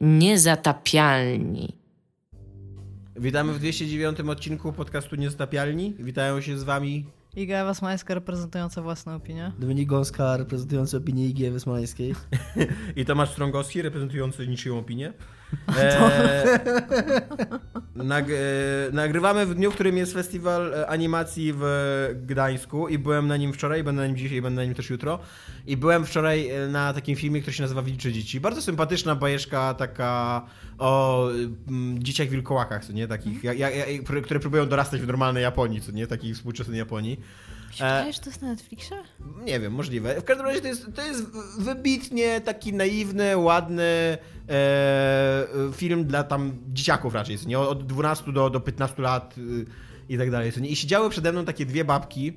Niezatapialni. Witamy w 209 odcinku podcastu Niezatapialni. Witają się z wami Iga Ewa Smoleńska reprezentująca własną opinię. Dominik Gąska reprezentujący opinię Igi Ewy Smoleńskiej. i Tomasz Strągowski reprezentujący niczyją opinię. E, nag, e, nagrywamy w dniu, w którym jest festiwal e, animacji w Gdańsku i byłem na nim wczoraj, będę na nim dzisiaj, będę na nim też jutro. I byłem wczoraj e, na takim filmie, który się nazywa Wilcze Dzieci. Bardzo sympatyczna bajeczka taka o mm, dzieciach wilkołakach, co nie? Takich, ja, ja, które próbują dorastać w normalnej Japonii, co nie? Takiej współczesnej Japonii. Wydaje, że to jest na Netflixie? Nie wiem, możliwe. W każdym razie to jest, to jest wybitnie taki naiwny, ładny e, film dla tam dzieciaków raczej, nie? Od 12 do, do 15 lat y, i tak dalej. I siedziały przede mną takie dwie babki,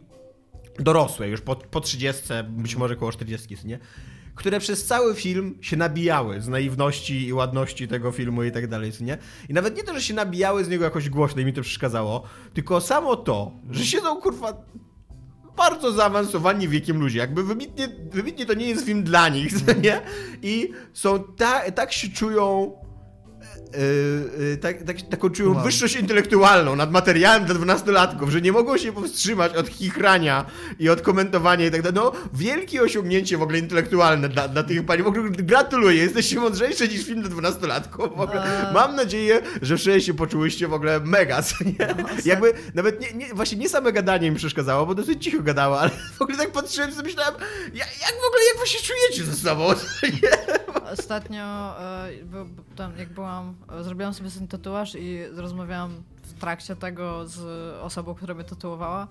dorosłe, już po, po 30, być może koło 40, nie? które przez cały film się nabijały z naiwności i ładności tego filmu i tak dalej, nie? I nawet nie to, że się nabijały z niego jakoś głośno i mi to przeszkadzało, tylko samo to, że siedzą kurwa bardzo zaawansowani wiekiem ludzie. Jakby wybitnie, wybitnie to nie jest film dla nich, nie? I są ta, tak się czują Yy, tak, tak, taką czują wow. wyższość intelektualną nad materiałem dla dwunastolatków, że nie mogą się powstrzymać od chichrania i od komentowania i tak dalej. No, wielkie osiągnięcie w ogóle intelektualne dla, dla tych pani. W ogóle gratuluję, jesteście mądrzejsze niż film dla dwunastolatków. W ogóle. A... Mam nadzieję, że wszyscy się poczułyście w ogóle mega, co nie? No, Jakby nawet nie, nie, właśnie nie same gadanie mi przeszkadzało, bo dosyć cicho gadała, ale w ogóle tak patrzyłem sobie myślałem, jak, jak w ogóle, jak wy się czujecie ze sobą? Ostatnio, e, tam, jak byłam zrobiłam sobie ten tatuaż i rozmawiałam w trakcie tego z osobą, która mnie tatuowała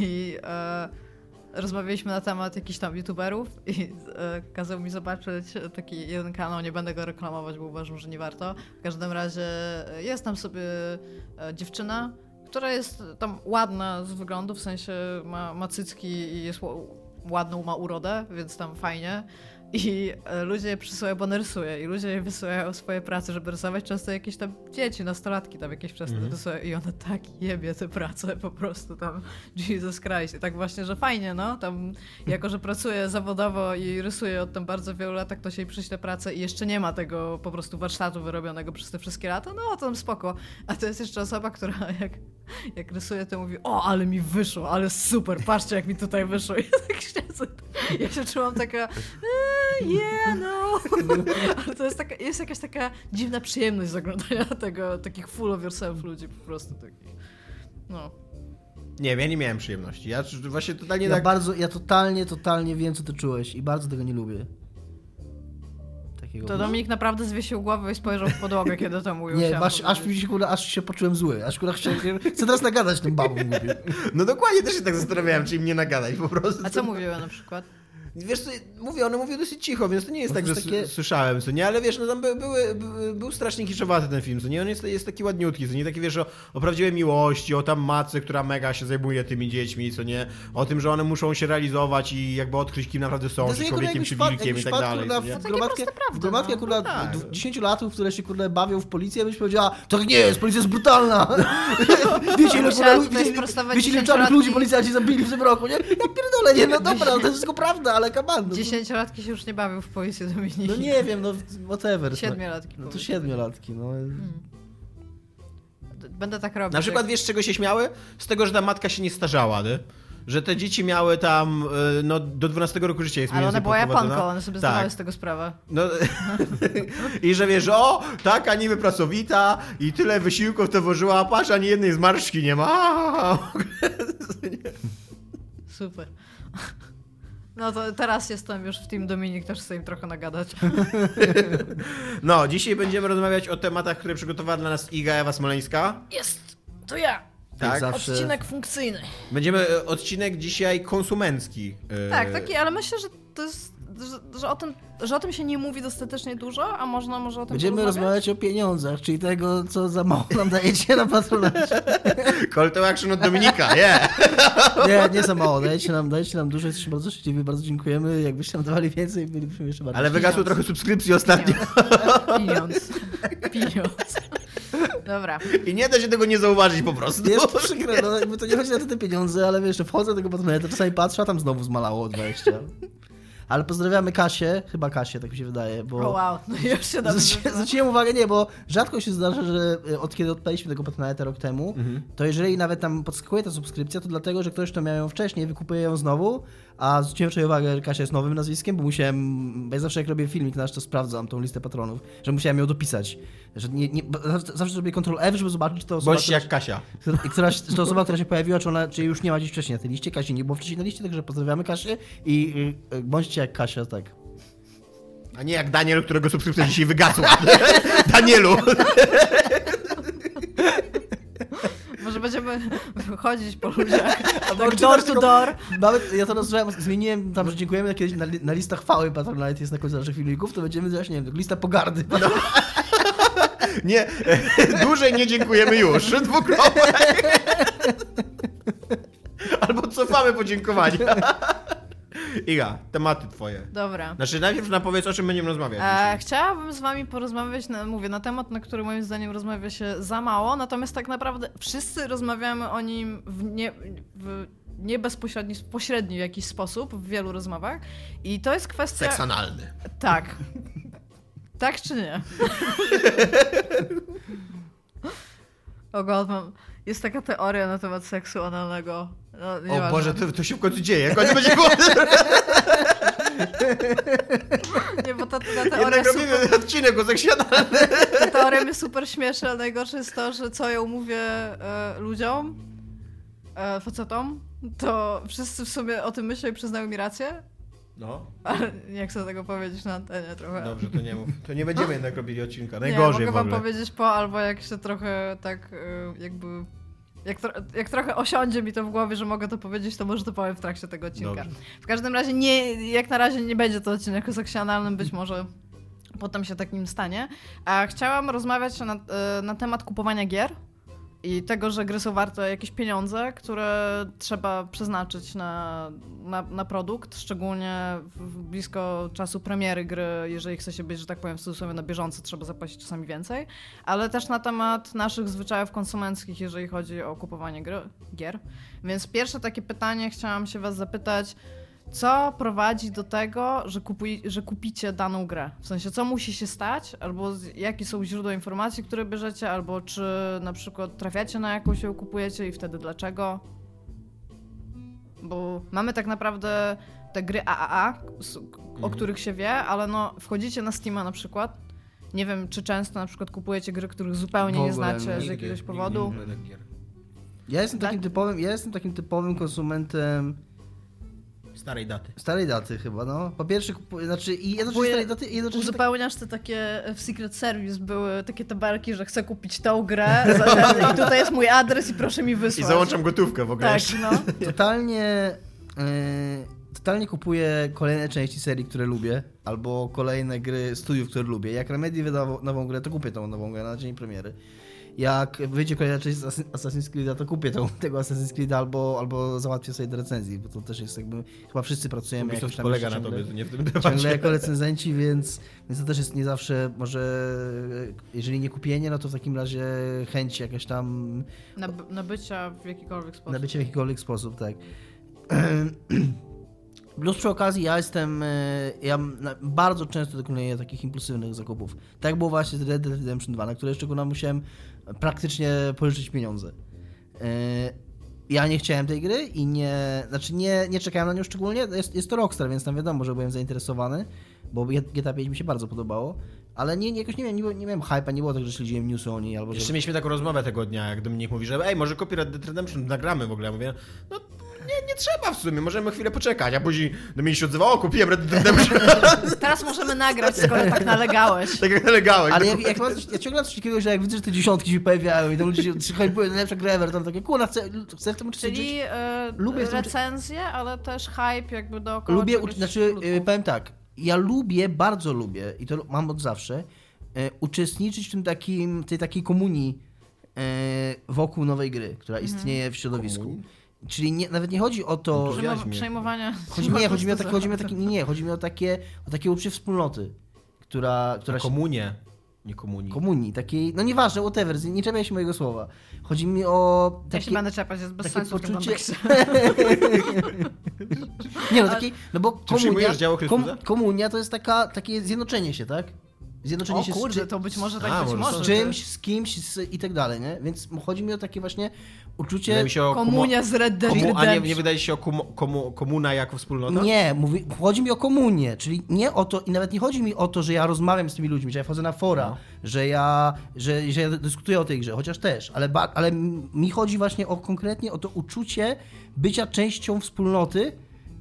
i e, rozmawialiśmy na temat jakichś tam youtuberów i e, kazał mi zobaczyć taki jeden kanał, nie będę go reklamować, bo uważam, że nie warto. W każdym razie jest tam sobie e, dziewczyna, która jest tam ładna z wyglądu, w sensie ma, ma cycki i jest ładną, ma urodę, więc tam fajnie. I e, ludzie przysyłają, bo rysuje i ludzie wysyłają swoje prace, żeby rysować. Często jakieś tam dzieci, nastolatki tam jakieś wczesne mm. rysują i one tak jebie te prace po prostu tam Jesus Christ. I tak właśnie, że fajnie, no. Tam jako, że pracuje zawodowo i rysuje od tam bardzo wielu lat, to się przyśle pracę i jeszcze nie ma tego po prostu warsztatu wyrobionego przez te wszystkie lata, no to tam spoko. A to jest jeszcze osoba, która jak, jak rysuje, to mówi, o, ale mi wyszło, ale super, patrzcie jak mi tutaj wyszło. I ja tak siedzę, ja się czułam taka... Eee, yeah, no. Ale to jest, taka, jest jakaś taka dziwna przyjemność zaglądania tego, takich full of yourself ludzi po prostu takich. No. Nie wiem, ja nie miałem przyjemności. Ja właśnie totalnie ja tak... Bardzo, ja totalnie, totalnie wiem, co ty czułeś i bardzo tego nie lubię. Takiego to Dominik naprawdę zwiesił głowę i spojrzał w podłogę, kiedy to mówił. Nie, aż, aż, mi się, kurde, aż się poczułem zły. Aż kurde, chcę, chcę teraz nagadać tym babom. Mówię. No dokładnie, też się tak zastanawiałem, czy im nie nagadać po prostu. A co mówiła na przykład? Wiesz co, mówię, one mówią dosyć cicho, więc to nie jest no tak, że takie... słyszałem, co nie, ale wiesz, no tam by, były, by, był strasznie kiszowaty ten film, co nie, on jest, jest taki ładniutki, co nie, taki wiesz, o, o prawdziwej miłości, o tam matce, która mega się zajmuje tymi dziećmi, co nie, o tym, że one muszą się realizować i jakby odkryć, kim naprawdę są, no, czy człowiekiem, czy wilkiem i tak dalej. w gromadkę, w gromadkę no, kurwa, tak. 10 latów, które się kurde bawią w policję, byś powiedziała, tak nie jest, policja jest brutalna. wiecie, ile, wiecie, ile czarnych ludzi policjanci zabili w tym roku, nie? Ja pierdolę, nie, no dobra, to jest wszystko prawda, ale kaban. No, Dziesięciolatki się już nie bawią w policję Dominiki. No nie wiem, no whatever. No. Siedmiolatki. No, no to siedmiolatki, no. Hmm. Będę tak robić. Na przykład wiesz, czego się śmiały? Z tego, że ta matka się nie starzała, nie? że te dzieci miały tam y, no, do 12 roku życia jest Ale ona była Japonką, one sobie zdawały tak. z tego sprawę. No, I że wiesz, o, taka niby pracowita i tyle wysiłków to włożyła, a patrz, ani jednej zmarszczki nie ma. Super. No to teraz jestem już w tym Dominik, też chcę im trochę nagadać. No, dzisiaj będziemy rozmawiać o tematach, które przygotowała dla nas Iga Ewa Smoleńska. Jest, to ja. Tak, zawsze... Odcinek funkcyjny. Będziemy e, odcinek dzisiaj konsumencki. E, tak, taki, ale myślę, że to jest że, że, o tym, że o tym się nie mówi dostatecznie dużo, a można może o tym Będziemy rozmawiać o pieniądzach, czyli tego, co za mało nam dajecie na patronacie. Call to action od Dominika, yeah. Nie, nie za mało, dajecie nam, dajecie nam dużo, jesteśmy bardzo szczęśliwi, bardzo dziękujemy. Jakbyście nam dawali więcej, bylibyśmy jeszcze bardziej. Ale wygasło trochę subskrypcji ostatnio. Pieniądz. Pieniądz. Dobra. I nie da się tego nie zauważyć po prostu. Jest przykre, no, to nie chodzi na te pieniądze, ale wiesz, wchodzę do tego patronatu, czasami patrzę, a tam znowu zmalało o 20. Ale pozdrawiamy Kasię, chyba Kasię, tak mi się wydaje, bo... Oh wow, no już się dobrze Zwróciłem uwagę, nie, bo rzadko się zdarza, że e, od kiedy odpaliśmy tego Patronite rok temu, mhm. to jeżeli nawet tam podskakuje ta subskrypcja, to dlatego, że ktoś, kto miał ją wcześniej, wykupuje ją znowu, a zwróciłem sobie uwagę, że Kasia jest nowym nazwiskiem, bo musiałem, bo ja zawsze jak robię filmik nasz, to sprawdzam tą listę patronów, że musiałem ją dopisać. Że nie, nie, zawsze robię Ctrl F, żeby zobaczyć, czy to osoba... Bądź jak Kasia. Która, która, to osoba, która się pojawiła, czy, ona, czy już nie ma gdzieś wcześniej na tej liście. Kasi nie było wcześniej na liście, także pozdrawiamy Kasię i y, bądźcie jak Kasia, tak. A nie jak Daniel, którego subskrypcja dzisiaj wygasła. Danielu! Może będziemy chodzić po ludziach, tak door to door. Mamy, ja to nazwałem, zmieniłem tam, że dziękujemy kiedyś na, na listach chwały Patronite jest na końcu naszych filmików, to będziemy właśnie, nie wiem, lista pogardy. No. Nie, dłużej nie dziękujemy już. Dwukrotnie. Albo cofamy podziękowania. Iga, tematy twoje. Dobra. Znaczy najpierw na powiedz, o czym będziemy rozmawiać. E, chciałabym z wami porozmawiać, na, mówię, na temat, na który moim zdaniem rozmawia się za mało, natomiast tak naprawdę wszyscy rozmawiamy o nim w nie, w nie bezpośredni, pośredni w jakiś sposób w wielu rozmowach i to jest kwestia... Seks analny. Tak. tak czy nie? o God, mam... Jest taka teoria na temat seksu analnego. No, o Boże, to, to, się w końcu dzieje. Końcu będzie było... Nie, bo ta, ta teoria Jednak robimy super... odcinek o. Ta teoria jest super śmieszna, ale najgorsze jest to, że co ją mówię e, ludziom, e, facetom, to wszyscy w sumie o tym myślą i przyznają mi rację. No. Ale nie chcę tego powiedzieć na antenie trochę. Dobrze, to nie mów. To nie będziemy jednak robili odcinka. Najgorzej nie, mogę wam powiedzieć po, albo jak się trochę tak y, jakby... Jak, tro, jak trochę osiądzie mi to w głowie, że mogę to powiedzieć, to może to powiem w trakcie tego odcinka. Dobrze. W każdym razie nie, jak na razie nie będzie to odcinek analnym, być może potem się takim stanie. A chciałam rozmawiać na, y, na temat kupowania gier i tego, że gry są warte jakieś pieniądze, które trzeba przeznaczyć na, na, na produkt, szczególnie w, blisko czasu premiery gry, jeżeli chce się być, że tak powiem, w cudzysłowie na bieżąco, trzeba zapłacić czasami więcej, ale też na temat naszych zwyczajów konsumenckich, jeżeli chodzi o kupowanie gry, gier. Więc pierwsze takie pytanie chciałam się was zapytać, co prowadzi do tego, że, kupuj, że kupicie daną grę? W sensie, co musi się stać, albo jakie są źródła informacji, które bierzecie, albo czy na przykład trafiacie na jakąś ją kupujecie i wtedy dlaczego? Bo mamy tak naprawdę te gry AAA, o mhm. których się wie, ale no wchodzicie na Steama na przykład. Nie wiem, czy często na przykład kupujecie gry, których zupełnie nie znacie z jakiegoś powodu. Ja jestem takim tak? typowym, ja jestem takim typowym konsumentem Starej daty. Starej daty chyba, no. Po pierwsze, znaczy i jednocześnie starej daty i jednocześnie... Tak- Uzupełniasz te takie, w Secret Service były takie tabelki, że chcę kupić tą grę i tutaj jest mój adres i proszę mi wysłać. I załączam gotówkę w ogóle. Tak, no. Totalnie... Yy, totalnie kupuję kolejne części serii, które lubię, albo kolejne gry studiów, które lubię. Jak Remedy wyda nową grę, to kupię tą nową grę na dzień premiery jak wyjdzie kolejna część Assassin's Creed, to kupię tą, tego Assassin's Creed albo, albo załatwię sobie do recenzji, bo to też jest jakby, chyba wszyscy pracujemy Ubisoft tam polega na tobie, nie w tym. Ciągle jako recenzenci, więc, więc to też jest nie zawsze, może jeżeli nie kupienie, no to w takim razie chęć jakaś tam... Nabycia w jakikolwiek sposób. Nabycia w jakikolwiek sposób, tak. Plus przy okazji ja jestem, e, ja bardzo często dokonuję takich impulsywnych zakupów. Tak było właśnie z Red Dead Redemption 2, na które szczególnie musiałem praktycznie pożyczyć pieniądze. E, ja nie chciałem tej gry i nie, znaczy nie, nie czekałem na nią szczególnie. Jest, jest to Rockstar, więc tam wiadomo, że byłem zainteresowany, bo GTA 5 mi się bardzo podobało. Ale nie, jakoś nie miałem, nie, nie miałem hype'a, nie było tak, że śledziłem newsy o niej albo Jeszcze że... mieliśmy taką rozmowę tego dnia, jak Dominik mówi, że ej, może Red Dead Redemption, nagramy w ogóle. Ja mówię, no nie, trzeba w sumie, możemy chwilę poczekać, a później do mnie się odzywało, kupiłem Red Dead Redemption. Teraz możemy nagrać, skoro tak nalegałeś. Tak jak nalegałeś. Ale jak, jak mam coś, ja ciągle coś takiego, że jak widzę, że te dziesiątki się pojawiają i tam ludzie się hypują, najlepsza gra ever, tam takie, kurwa, chcę, chcę w tym uczestniczyć. Czyli yy, lubię recenzje, ale też hype jakby dookoła. Lubię, znaczy, yy, powiem tak, ja lubię, bardzo lubię i to mam od zawsze, yy, uczestniczyć w tym takim, tej takiej komunii wokół nowej gry, która mhm. istnieje w środowisku. Komunii? Czyli nie, nawet nie chodzi o to. No przejmowania. Chodzi, nie, chodzi mi o, takie, chodzi mi o takie, nie, nie, chodzi mi o takie, o takie uczucie wspólnoty, która, która komunie. nie komunii. Komunii, takiej, no nieważne, whatever, nie czepiaj się mojego słowa. Chodzi mi o... Takie, ja się będę czepać, jest bez sensu poczucie... nie no, taki, no bo komunia, kom, komunia to jest taka, takie zjednoczenie się, tak? Zjednoczenie o, się kurde, z, to być może tak A, być może. Z czymś, z kimś z, i tak dalej, nie? Więc chodzi mi o takie właśnie uczucie... Komunia z Red Dead komu, A nie, nie wydaje się o komu, komu, komuna jako wspólnota? Nie, mówi, chodzi mi o komunię, czyli nie o to, i nawet nie chodzi mi o to, że ja rozmawiam z tymi ludźmi, że ja wchodzę na fora, no. że, ja, że, że ja dyskutuję o tej grze, chociaż też, ale, ale mi chodzi właśnie o konkretnie o to uczucie bycia częścią wspólnoty,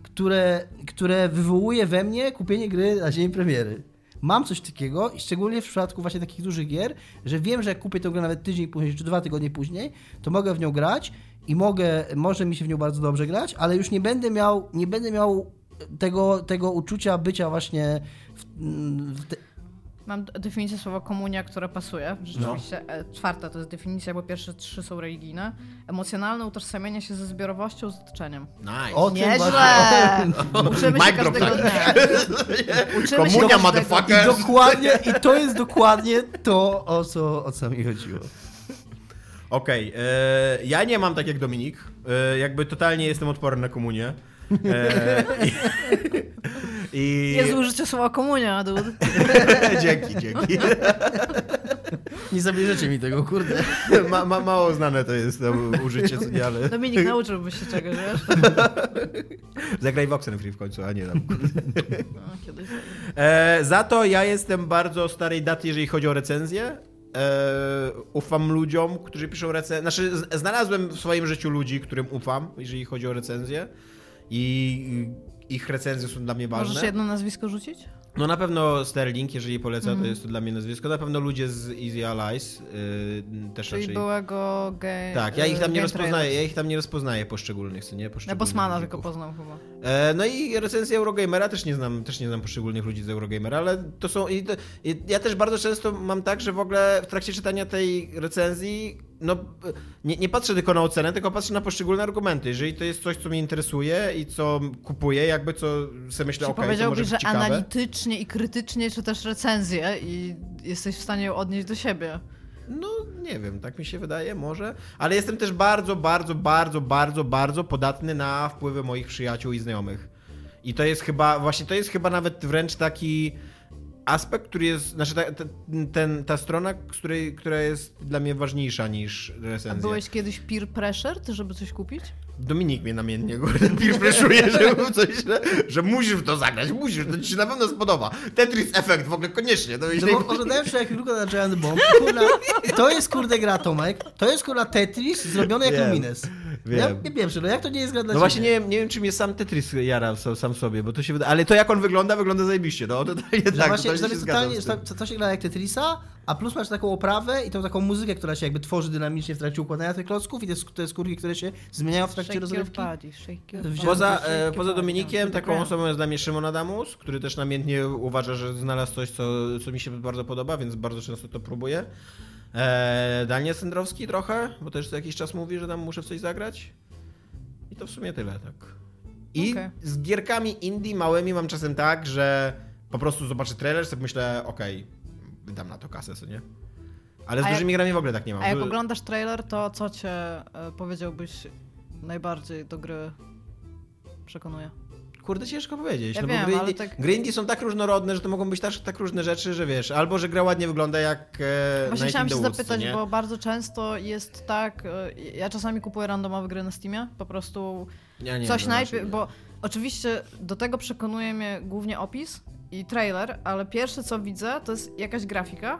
które, które wywołuje we mnie kupienie gry na dzień premiery mam coś takiego i szczególnie w przypadku właśnie takich dużych gier, że wiem, że jak kupię tę grę nawet tydzień później, czy dwa tygodnie później, to mogę w nią grać i mogę, może mi się w nią bardzo dobrze grać, ale już nie będę miał, nie będę miał tego, tego uczucia bycia właśnie w, w te, Mam definicję słowa komunia, która pasuje. Rzeczywiście no. E, czwarta to jest definicja, bo pierwsze trzy są religijne. Emocjonalne utożsamienie się ze zbiorowością, z otoczeniem. Nice. O, Nieźle! Uczymy się każdego dnia. Uczymy komunia, się motherfucker! I, dokładnie, I to jest dokładnie to, o co, o co mi chodziło. Okej, okay, e, ja nie mam tak jak Dominik. E, jakby totalnie jestem odporny na komunię. E, i... Jest użycie słowa komunia, dude. dzięki, dzięki. Nie zabierzecie mi tego, kurde. Ma, ma, mało znane to jest to użycie, co nie, ale... Dominik, nauczyłbyś się czegoś, wiesz? Zagraj w Oxenfree w końcu, a nie tam. No, e, za to ja jestem bardzo starej daty, jeżeli chodzi o recenzję. E, ufam ludziom, którzy piszą recenzje. Znaczy, znalazłem w swoim życiu ludzi, którym ufam, jeżeli chodzi o recenzję. I ich recenzje są dla mnie ważne. Możesz jedno nazwisko rzucić? No na pewno Sterling, jeżeli poleca, mm. to mhm. jest to dla mnie nazwisko. Na pewno ludzie z Easy Allies yy, też Czyli raczej... byłego gay, Tak, ja ich tam nie rozpoznaję, ja ich tam nie rozpoznaję poszczególnych, co nie? Ja Bosmana tylko poznam chyba. E, no i recenzję Eurogamera też nie znam, też nie znam poszczególnych ludzi z Eurogamera, ale to są... I to, i ja też bardzo często mam tak, że w ogóle w trakcie czytania tej recenzji no, nie, nie, patrzę tylko na ocenę, tylko patrzę na poszczególne argumenty. Jeżeli to jest coś, co mnie interesuje i co kupuję, jakby co sobie myślę, okej, okay, być że ciekawe. analitycznie i krytycznie czytasz recenzję i jesteś w stanie ją odnieść do siebie. No, nie wiem, tak mi się wydaje, może. Ale jestem też bardzo, bardzo, bardzo, bardzo, bardzo podatny na wpływy moich przyjaciół i znajomych. I to jest chyba, właśnie to jest chyba nawet wręcz taki aspekt, który jest, znaczy ta, ta, ten, ta strona, której, która jest dla mnie ważniejsza niż recenzja. A byłeś kiedyś peer pressure, żeby coś kupić? Dominik mnie namiętnie peer pressure, że, coś, że, że musisz w to zagrać, musisz, to ci się na pewno spodoba. Tetris Effect w ogóle koniecznie. To no bo oglądałem się jak Luka na Giant Bomb, kurna, to jest kurde gra Tomek, to jest kurna Tetris zrobiony jak Lumines. Wiem. Ja nie wiem, no jak to nie jest gra dla No właśnie nie wiem, nie wiem, czy mnie sam Tetris jara sam sobie, bo to się wydaje, ale to jak on wygląda, wygląda zajebiście, no totalnie tak, właśnie, to, się, totalnie, to, to się gra jak Tetrisa, a plus masz taką oprawę i tą taką muzykę, która się jakby tworzy dynamicznie w trakcie układania tych klocków i te, te skórki, które się zmieniają w trakcie rozrywki. Poza, e, poza Dominikiem, taką osobą jest dla mnie Szymon Adamus, który też namiętnie uważa, że znalazł coś, co, co mi się bardzo podoba, więc bardzo często to próbuję. E, Daniel Sendrowski trochę, bo też co jakiś czas mówi, że tam muszę w coś zagrać. I to w sumie tyle, tak. I okay. z gierkami indie małymi mam czasem tak, że po prostu zobaczę trailer, sobie myślę, okej, okay, wydam na to kasę, co nie? Ale z a dużymi jak, grami w ogóle tak nie mam. A jak oglądasz trailer, to co cię e, powiedziałbyś najbardziej do gry przekonuje? Kurde, ciężko powiedzieć. Ja no wiem, bo gry, tak... gry indie są tak różnorodne, że to mogą być tak, tak różne rzeczy, że wiesz, albo że gra ładnie wygląda jak e, Właśnie chciałam się Woods, zapytać, nie? bo bardzo często jest tak, e, ja czasami kupuję randomowe gry na Steamie, po prostu ja nie, coś no, najpierw, bo oczywiście do tego przekonuje mnie głównie opis i trailer, ale pierwsze co widzę to jest jakaś grafika,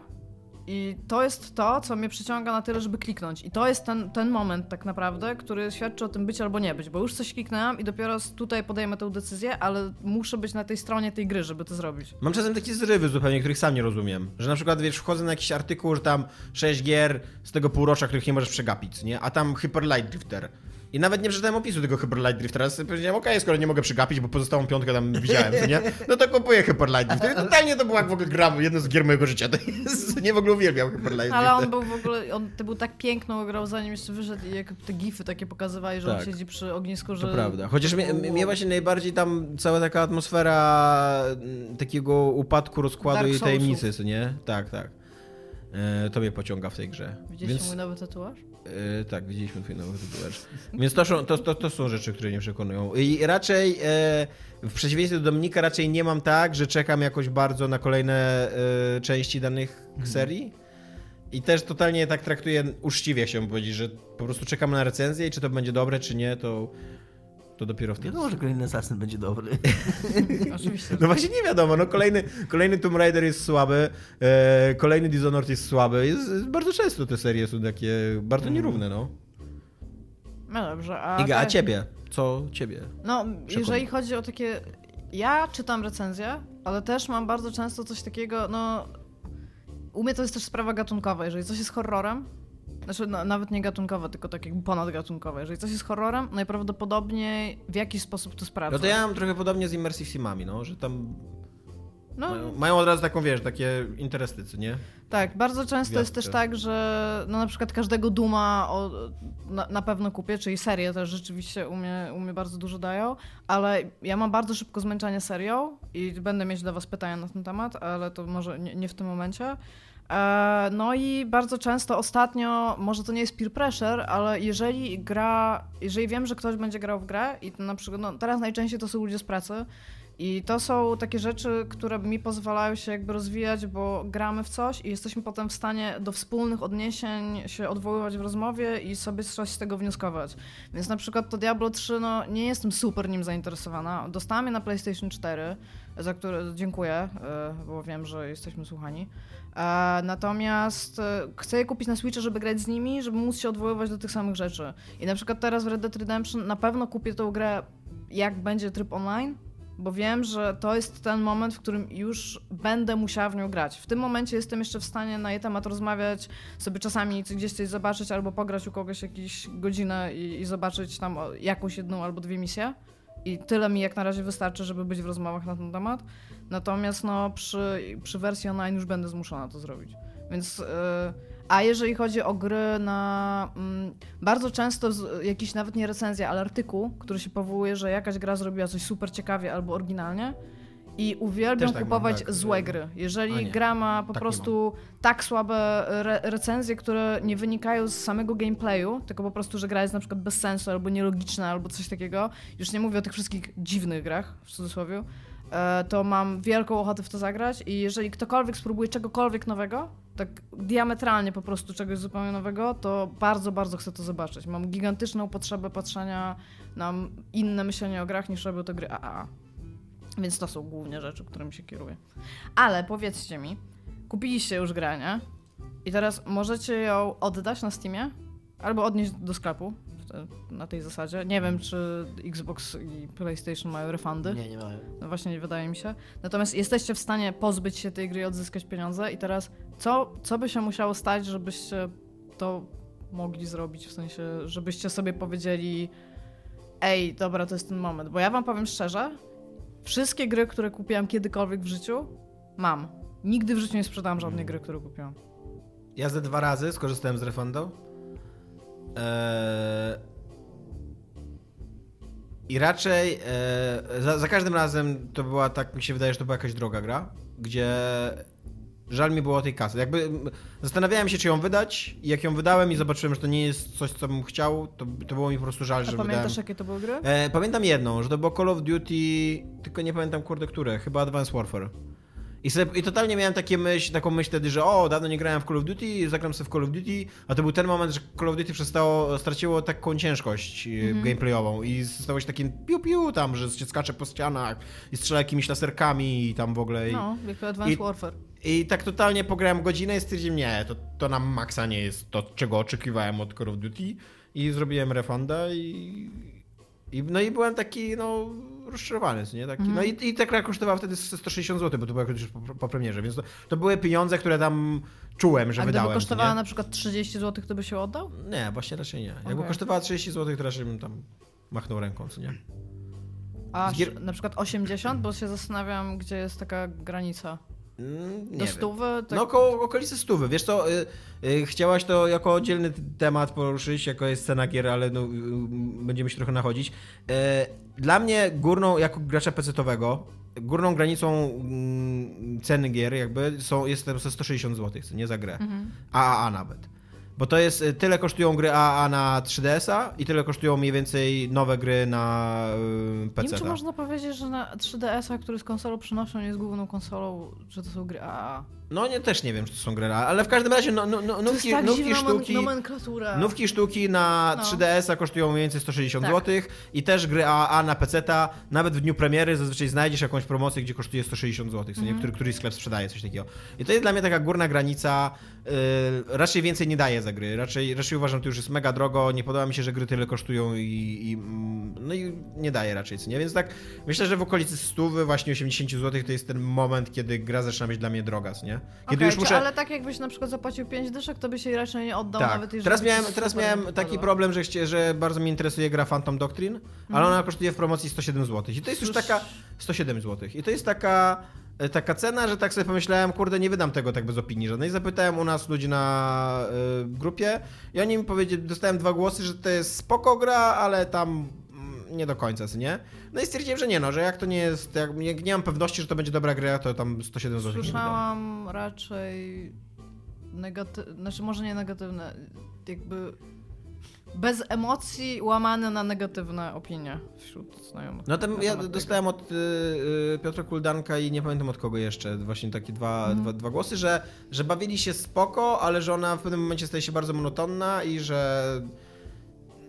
i to jest to, co mnie przyciąga na tyle, żeby kliknąć. I to jest ten, ten moment tak naprawdę, który świadczy o tym być albo nie być, bo już coś kliknęłam i dopiero tutaj podejmę tę decyzję, ale muszę być na tej stronie tej gry, żeby to zrobić. Mam czasem takie zrywy zupełnie, których sam nie rozumiem. Że na przykład, wiesz, wchodzę na jakiś artykuł, że tam 6 gier z tego półrocza, których nie możesz przegapić, nie? A tam Hyper Light Drifter. I nawet nie przeczytałem opisu tego Hyper Light Drift. Teraz powiedziałem, okej, okay, skoro nie mogę przegapić, bo pozostałą piątkę tam widziałem, nie? No to kupuję Hyper Light Drift. Totalnie to była jak w ogóle gra, jedno z gier mojego życia. To jest, nie w ogóle uwielbiam Hyper Light Drift. Ale on był w ogóle, on to był tak piękną grał, zanim jeszcze wyszedł i jak te gify takie pokazywali, że tak. on siedzi przy ognisku, że... To prawda. Chociaż mnie, mnie właśnie najbardziej tam cała taka atmosfera mm, takiego upadku, rozkładu Dark i tajemnicy, nie? Tak, tak. E, to mnie pociąga w tej grze. Widzieliście Więc... mój nowy tatuaż? E, tak, widzieliśmy twój nowy tatuaż. Więc to są, to, to, to są rzeczy, które mnie przekonują. I raczej e, w przeciwieństwie do Dominika raczej nie mam tak, że czekam jakoś bardzo na kolejne e, części danych mhm. serii. I też totalnie tak traktuję uczciwie, chciałbym powiedzieć, że po prostu czekam na recenzję i czy to będzie dobre, czy nie, to to dopiero wtedy. Wiadomo, że kolejny Assassin będzie dobry. Oczywiście. No właśnie nie wiadomo, no kolejny, kolejny Tomb Raider jest słaby, e, kolejny Dishonored jest słaby. Jest, bardzo często te serie są takie bardzo mm. nierówne, no. No dobrze, a... Iga, a ciebie? Co ciebie? No, jeżeli chodzi o takie... Ja czytam recenzje, ale też mam bardzo często coś takiego, no... U mnie to jest też sprawa gatunkowa. Jeżeli coś jest horrorem, znaczy, no, nawet nie gatunkowe, tylko tak jakby ponadgatunkowe. Jeżeli coś jest horrorem, najprawdopodobniej w jakiś sposób to sprawdza. No to ja mam trochę podobnie z Immersive Simami, no, że tam no. Mają, mają, od razu taką, wiesz, takie interesy, nie? Tak, bardzo często jest też tak, że no na przykład każdego Duma o, na, na, pewno kupię, czyli serię też rzeczywiście u mnie, u mnie bardzo dużo dają, ale ja mam bardzo szybko zmęczenie serią i będę mieć dla was pytania na ten temat, ale to może nie, nie w tym momencie. E, no i bardzo często ostatnio, może to nie jest peer pressure, ale jeżeli gra, jeżeli wiem, że ktoś będzie grał w grę i na przykład, no teraz najczęściej to są ludzie z pracy i to są takie rzeczy, które mi pozwalają się jakby rozwijać, bo gramy w coś i jesteśmy potem w stanie do wspólnych odniesień się odwoływać w rozmowie i sobie coś z tego wnioskować. Więc na przykład to Diablo 3, no nie jestem super nim zainteresowana. Dostałam je na PlayStation 4, za które dziękuję, e, bo wiem, że jesteśmy słuchani. Natomiast e, chcę je kupić na Switcha, żeby grać z nimi, żeby móc się odwoływać do tych samych rzeczy. I na przykład teraz w Red Dead Redemption na pewno kupię tą grę, jak będzie tryb online, bo wiem, że to jest ten moment, w którym już będę musiała w nią grać. W tym momencie jestem jeszcze w stanie na jej temat rozmawiać, sobie czasami gdzieś coś zobaczyć albo pograć u kogoś jakąś godzinę i, i zobaczyć tam jakąś jedną albo dwie misje. I tyle mi jak na razie wystarczy, żeby być w rozmowach na ten temat. Natomiast no, przy, przy wersji online już będę zmuszona to zrobić. Więc. Yy, a jeżeli chodzi o gry na. Mm, bardzo często z, jakiś nawet nie recenzja, ale artykuł, który się powołuje, że jakaś gra zrobiła coś super ciekawie albo oryginalnie. I uwielbiam tak kupować mam, tak, złe gry. Jeżeli gra ma po tak prostu tak słabe re recenzje, które nie wynikają z samego gameplayu, tylko po prostu, że gra jest na przykład bez sensu, albo nielogiczna, albo coś takiego. Już nie mówię o tych wszystkich dziwnych grach, w cudzysłowie E, to mam wielką ochotę w to zagrać i jeżeli ktokolwiek spróbuje czegokolwiek nowego, tak diametralnie po prostu czegoś zupełnie nowego, to bardzo, bardzo chcę to zobaczyć. Mam gigantyczną potrzebę patrzenia na inne myślenie o grach niż robią to gry AAA. Więc to są głównie rzeczy, którymi się kieruję. Ale powiedzcie mi, kupiliście już grę, nie? I teraz możecie ją oddać na Steamie albo odnieść do sklepu, na tej zasadzie. Nie wiem, czy Xbox i PlayStation mają refundy. Nie, nie mają. No właśnie, nie wydaje mi się. Natomiast jesteście w stanie pozbyć się tej gry i odzyskać pieniądze i teraz co, co by się musiało stać, żebyście to mogli zrobić? W sensie, żebyście sobie powiedzieli ej, dobra, to jest ten moment. Bo ja wam powiem szczerze, wszystkie gry, które kupiłam kiedykolwiek w życiu, mam. Nigdy w życiu nie sprzedałam żadnej gry, którą kupiłam. Ja ze dwa razy skorzystałem z refundu Eee, I raczej eee, za, za, każdym razem to była tak, mi się wydaje, że to była jakaś droga gra, gdzie żal mi było tej kasy. Jakby zastanawiałem się, czy ją wydać i jak ją wydałem i zobaczyłem, że to nie jest coś, co bym chciał, to, to było mi po prostu żal, A że pamiętasz, wydałem. jakie to były gry? E, pamiętam jedną, że to było Call of Duty, tylko nie pamiętam kurde które, chyba Advanced Warfare. I, sobie, I totalnie miałem takie myśl, taką myśl wtedy, że o, dawno nie grałem w Call of Duty, zagram sobie w Call of Duty, a to był ten moment, że Call of Duty przestało, straciło taką ciężkość mm -hmm. gameplayową i stało się takim piu-piu tam, że się skacze po ścianach i strzela jakimiś laserkami i tam w ogóle. No, jak Advanced I, Warfare. I tak totalnie pograłem godzinę i stwierdziłem, nie, to, to na maksa nie jest to, czego oczekiwałem od Call of Duty i zrobiłem refunda i, i no i byłem taki, no rozczarowany, nie? Taki, mm. No i, i ta gra kosztowała wtedy 160 zł, bo to była już po, po, premierze, więc to, to, były pieniądze, które tam czułem, że A wydałem. A kosztowała na przykład 30 zł, to by się oddał? Nie, właśnie raczej nie. Jakby okay. kosztowała 30 zł, to raczej bym tam machnął ręką, co nie? A na przykład 80, bo się zastanawiam, gdzie jest taka granica. Mm, do stówy? Tak... No koło okolicy stówy. Wiesz co, y, y, chciałaś to jako oddzielny temat poruszyć, jako jest scena gier, ale no, y, będziemy się trochę nachodzić. Dla mnie górną, jako gracza pecetowego, górną granicą mm, ceny gier jakby są, jest 160 zł, nie za grę. Mhm. AAA nawet. Bo to jest, y, tyle kosztują gry AA na 3DS-a i tyle kosztują mniej więcej nowe gry na PC. Nie wiem, czy można powiedzieć, że na 3DS-a, który z konsolą przynoszą, jest główną konsolą, że to są gry AA. No nie, też nie wiem, czy to są gry, ale w każdym razie no, no, no, nówki, tak nówki sztuki. Nówki sztuki na no. 3DS-a kosztują mniej więcej 160 tak. zł i też gry AA na PC-ta, nawet w dniu premiery zazwyczaj znajdziesz jakąś promocję, gdzie kosztuje 160 zł, mm. który, któryś sklep sprzedaje coś takiego. I to jest dla mnie taka górna granica. Yy, raczej więcej nie daje za gry. Raczej, raczej uważam, że to już jest mega drogo. Nie podoba mi się, że gry tyle kosztują i, i mm, no i nie daje raczej, co nie? Więc tak myślę, że w okolicy 100, właśnie 80 zł to jest ten moment, kiedy gra zaczyna być dla mnie droga, co nie? Kiedy okay, już muszę... Ale tak jakbyś na przykład zapłacił 5 dyszek, to by się raczej nie oddał tak. nawet jeżeli Teraz miałem, teraz miałem taki problem, że, że bardzo mnie interesuje gra Phantom Doctrine, mm. ale ona kosztuje w promocji 107 zł. I to jest już taka... 107 zł. I to jest taka e, taka cena, że tak sobie pomyślałem, kurde, nie wydam tego tak bez opinii żadnej. Zapytałem u nas ludzi na y, grupie i oni mi powiedzieli, dostałem dwa głosy, że to jest spoko gra, ale tam nie do końca, nie? No i stwierdziłem, że nie, no, że jak to nie jest, jak nie, nie mam pewności, że to będzie dobra gra, to tam 107 zł Słyszałam raczej negatywne, znaczy może nie negatywne, jakby bez emocji łamane na negatywne opinie wśród znajomych. No ten, ja dostałem od y, y, Piotra Kuldanka i nie pamiętam od kogo jeszcze, właśnie takie dwa, mm. dwa, dwa głosy, że, że bawili się spoko, ale że ona w pewnym momencie staje się bardzo monotonna i że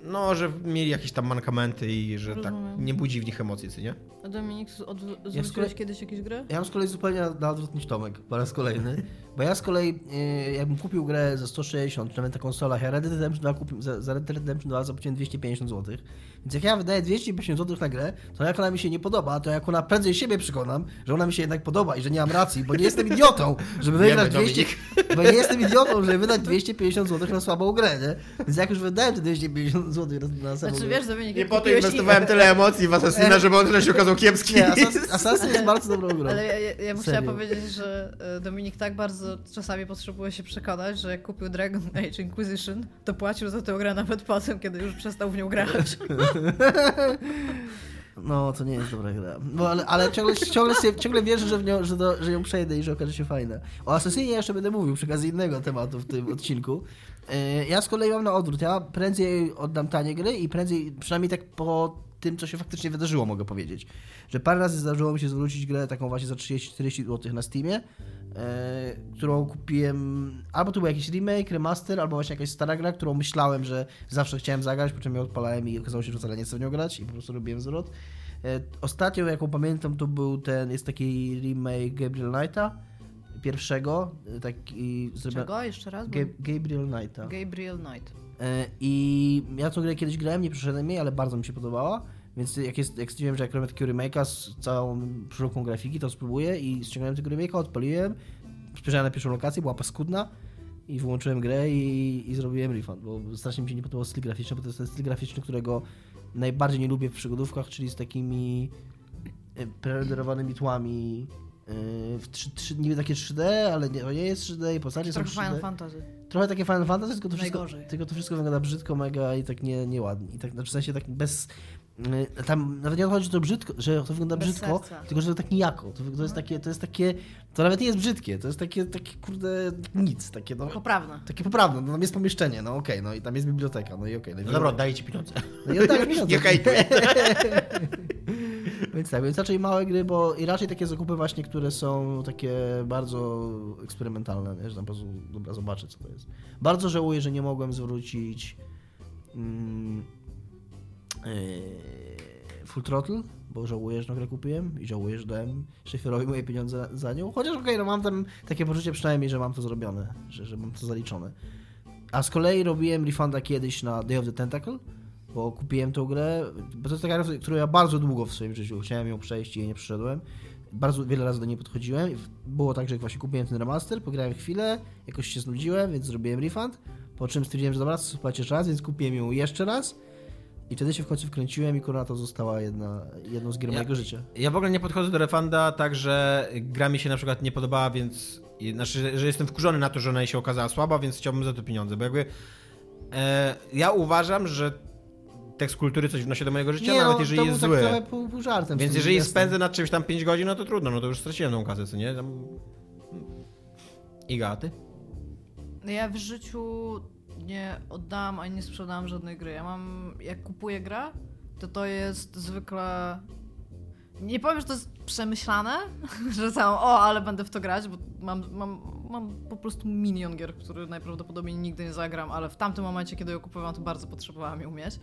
no, że mieli jakieś tam mankamenty i że tak Rozumiem. tak nie budzi w nich emocji, co nie? A Dominik, od, ja kolei, kiedyś jakieś gry? Ja mam z kolei zupełnie na odwrót niż Tomek, po raz kolejny. Bo ja z kolei, yy, jakbym kupił grę za 160, czy nawet na konsolach, ja Red Dead Redemption 2 kupił, za, za Red Dead Redemption 2 zapłaciłem 250 zł. Więc jak ja wydaję 250 zł na grę, to jak ona mi się nie podoba, to jak ona prędzej siebie przekonam, że ona mi się jednak podoba i że nie mam racji, bo nie jestem idiotą, żeby wydać 200, bo nie jestem idiotą, żeby wydać 250 zł na słabą grę, nie? Więc jak już wydałem te 250 zł na, na samą znaczy, wiesz, Dominik, Nie po to inwestowałem i... tyle emocji w Assassina, żeby on się okazał kiepski. Nie, Assassin jest bardzo dobrą grą. Ale ja, ja, ja bym chciała powiedzieć, że e, Dominik tak bardzo czasami potrzebuje się przekonać, że jak kupił Dragon Age Inquisition, to płacił za tę grę nawet potem, kiedy już przestał w nią grać. No, to nie jest dobra gra. No, ale, ale ciągle, ciągle, ciągle wierzę, że, w nią, że, do, że ją przejdę i że okaże się fajna. O Assassinie jeszcze będę mówił przy okazji innego tematu w tym odcinku. E, ja z kolei mam na odwrót. Ja prędzej oddam tanie gry i prędzej, przynajmniej tak po tym, co się faktycznie wydarzyło, mogę powiedzieć. Że parę razy zdarzyło mi się zwrócić grę taką właśnie za 30-40 zł na Steamie, e, którą kupiłem, albo to był jakiś remake, remaster, albo właśnie jakaś stara gra, którą myślałem, że zawsze chciałem zagrać, po czym ją odpalałem i okazało się, że wcale nie chcę w nią grać i po prostu robiłem zwrot. E, ostatnią, jaką pamiętam, to był ten, jest taki remake Gabriel Knighta, pierwszego, e, taki... Czego? Jeszcze raz? Ga Gabriel Knighta. Gabriel Knight. E, I ja tą grę kiedyś grałem, nie przeszedłem jej, ale bardzo mi się podobała. Więc jak, jest, jak stwierdziłem, że jak robię takiego remake'a z całą przeróbką grafiki, to spróbuję i ściągnąłem tego remake'a, odpaliłem, spojrzałem na pierwszą lokację, była paskudna i wyłączyłem grę i, i zrobiłem refund, bo strasznie mi się nie podobał styl graficzny, bo to jest ten styl graficzny, którego najbardziej nie lubię w przygodówkach, czyli z takimi e, prerenderowanymi tłami w 3, 3, niby takie 3D, ale nie, nie jest 3D i postacie Trochę są 3D. Final Fantasy. Trochę takie Final Fantasy, tylko to, wszystko, tylko to wszystko wygląda brzydko, mega i tak nie, nieładnie. I tak znaczy w sensie tak bez, Y, tam nawet nie chodzi, że to brzydko, że to wygląda Bez brzydko, serca. tylko że to tak nijako. To, to, jest takie, to jest takie, to nawet nie jest brzydkie, to jest takie, takie kurde, nic. Takie, no, poprawne. Takie poprawne, no tam jest pomieszczenie, no okej, okay, no i tam jest biblioteka, no i okej. Okay, no, no dobra, oddaję ci pieniądze. No i oddaję pieniądze. więc tak, więc raczej małe gry, bo i raczej takie zakupy właśnie, które są takie bardzo eksperymentalne, nie? że tam po prostu, dobra, zobaczę co to jest. Bardzo żałuję, że nie mogłem zwrócić... Mm, Yy, Full Throttle, bo żałuję, że grę kupiłem i żałuję, że dałem szyferowi moje pieniądze za nią. Chociaż okej, okay, no mam tam takie poczucie przynajmniej, że mam to zrobione, że, że mam to zaliczone. A z kolei robiłem refunda kiedyś na Day of the Tentacle, bo kupiłem tą grę, bo to jest taka gra, którą ja bardzo długo w swoim życiu chciałem ją przejść i jej nie przyszedłem. Bardzo wiele razy do niej podchodziłem. Było tak, że jak właśnie kupiłem ten remaster, pograłem chwilę, jakoś się znudziłem, więc zrobiłem refund. Po czym stwierdziłem, że dobra, spłacisz raz, więc kupiłem ją jeszcze raz I wtedy się w końcu wkręciłem i kurwa to została jedna, jedną z gier Ja- mojego życia. Ja w ogóle nie podchodzę do refunda tak, że gra mi się na przykład nie podobała, więc. Znaczy, że- że jestem wkurzony na to, że ona się okazała słaba, więc chciałbym za to pieniądze. Bo jakby. E, ja uważam, że tekst kultury coś wnosi do mojego życia, nawet jeżeli to jest był zły. Tak pół, pół żartem. Więc jeżeli jasne. spędzę nad czymś tam 5 godzin, no to trudno, no to już straciłem tą kasę, co nie? Tam... Iga, a ty? No Ja w życiu nie oddałam ani nie sprzedałam żadnej gry. Ja mam, jak kupuję grę, to to jest zwykle... Nie powiem, że to jest przemyślane, że tam, o, ale będę w to grać, bo mam, mam, mam po prostu milion gier, który najprawdopodobniej nigdy nie zagram, ale w tamtym momencie, kiedy ją kupowałam, to bardzo potrzebowałam ją mieć.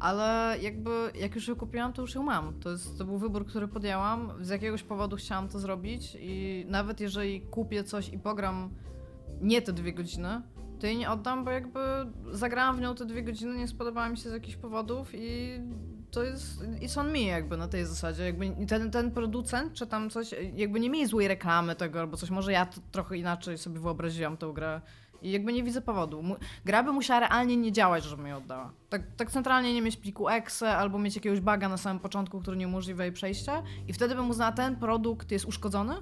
Ale jakby, jak już ją kupiłam, to już ją mam. To, jest, to był wybór, który podjęłam. Z jakiegoś powodu chciałam to zrobić i nawet jeżeli kupię coś i pogram nie te dwie godziny, to jej nie oddam, bo jakby zagrałam w nią te dwie godziny, nie spodobała mi się z jakichś powodów i to jest it's on me jakby na tej zasadzie. Jakby ten, ten producent czy tam coś, jakby nie mieli złej reklamy tego albo coś, może ja to trochę inaczej sobie wyobraziłam tę grę i jakby nie widzę powodu. Gra by musiała realnie nie działać, żebym jej oddała. Tak, tak centralnie nie mieć pliku exe albo mieć jakiegoś baga na samym początku, który nie umożliwia jej przejścia i wtedy bym uznała, ten produkt jest uszkodzony,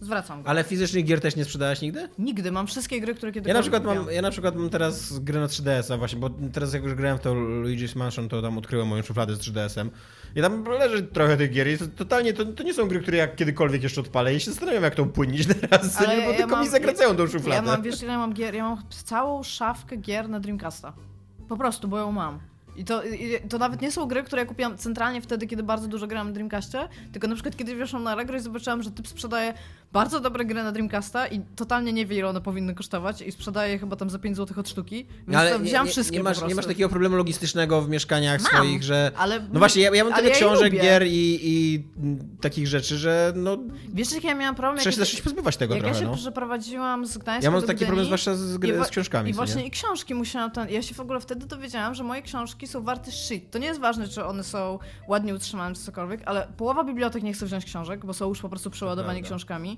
zwracam go. Ale fizycznych gier też nie sprzedałeś nigdy? Nigdy, mam wszystkie gry, które kiedykolwiek Ja na, przykład mam, ja na przykład mam teraz grę na 3DS-a właśnie, bo teraz jak już grałem w to Luigi's Mansion, to tam odkryłem moją szufladę z 3DS-em. I tam leży trochę tych gier i to, totalnie to, to nie są gry, które ja kiedykolwiek jeszcze odpalę i się zastanawiam jak to upłynnić teraz, Ale nie, bo ja tylko mam- mi zagracają tą Ja szufladę. mam, wiesz ile ja mam gier? Ja mam całą szafkę gier na Dreamcasta. Po prostu, bo ją mam. I to, i to nawet nie są gry, które ja kupiłam centralnie wtedy, kiedy bardzo dużo grałam na Dreamcastie, tylko na przykład kiedy weszłam na Allegro i zobaczyłam, że typ sprzedaje bardzo dobre gry na Dreamcasta i totalnie nie wie, ile one powinny kosztować i sprzedaje je chyba tam za 5 zł od sztuki, więc Ale to wziąłam nie, wszystkie nie, masz, nie masz takiego problemu logistycznego w mieszkaniach Mam, swoich, że... ale, No właśnie, ja, ja mam tyle ja książek, lubię. gier i, i takich rzeczy, że no Wiesz, jak ja miałam problem? trzeba się zacząć pozbywać tego jak ja trochę, się no. przeprowadziłam z Gdańska Ja mam taki problem zwłaszcza z, gry, z książkami, I właśnie nie? i książki musiałam ten. Ja się w ogóle wtedy dowiedziałam, że moje książki są warte shit. To nie jest ważne, czy one są ładnie utrzymane, czy cokolwiek, ale połowa bibliotek nie chce wziąć książek, bo są już po prostu przeładowani książkami.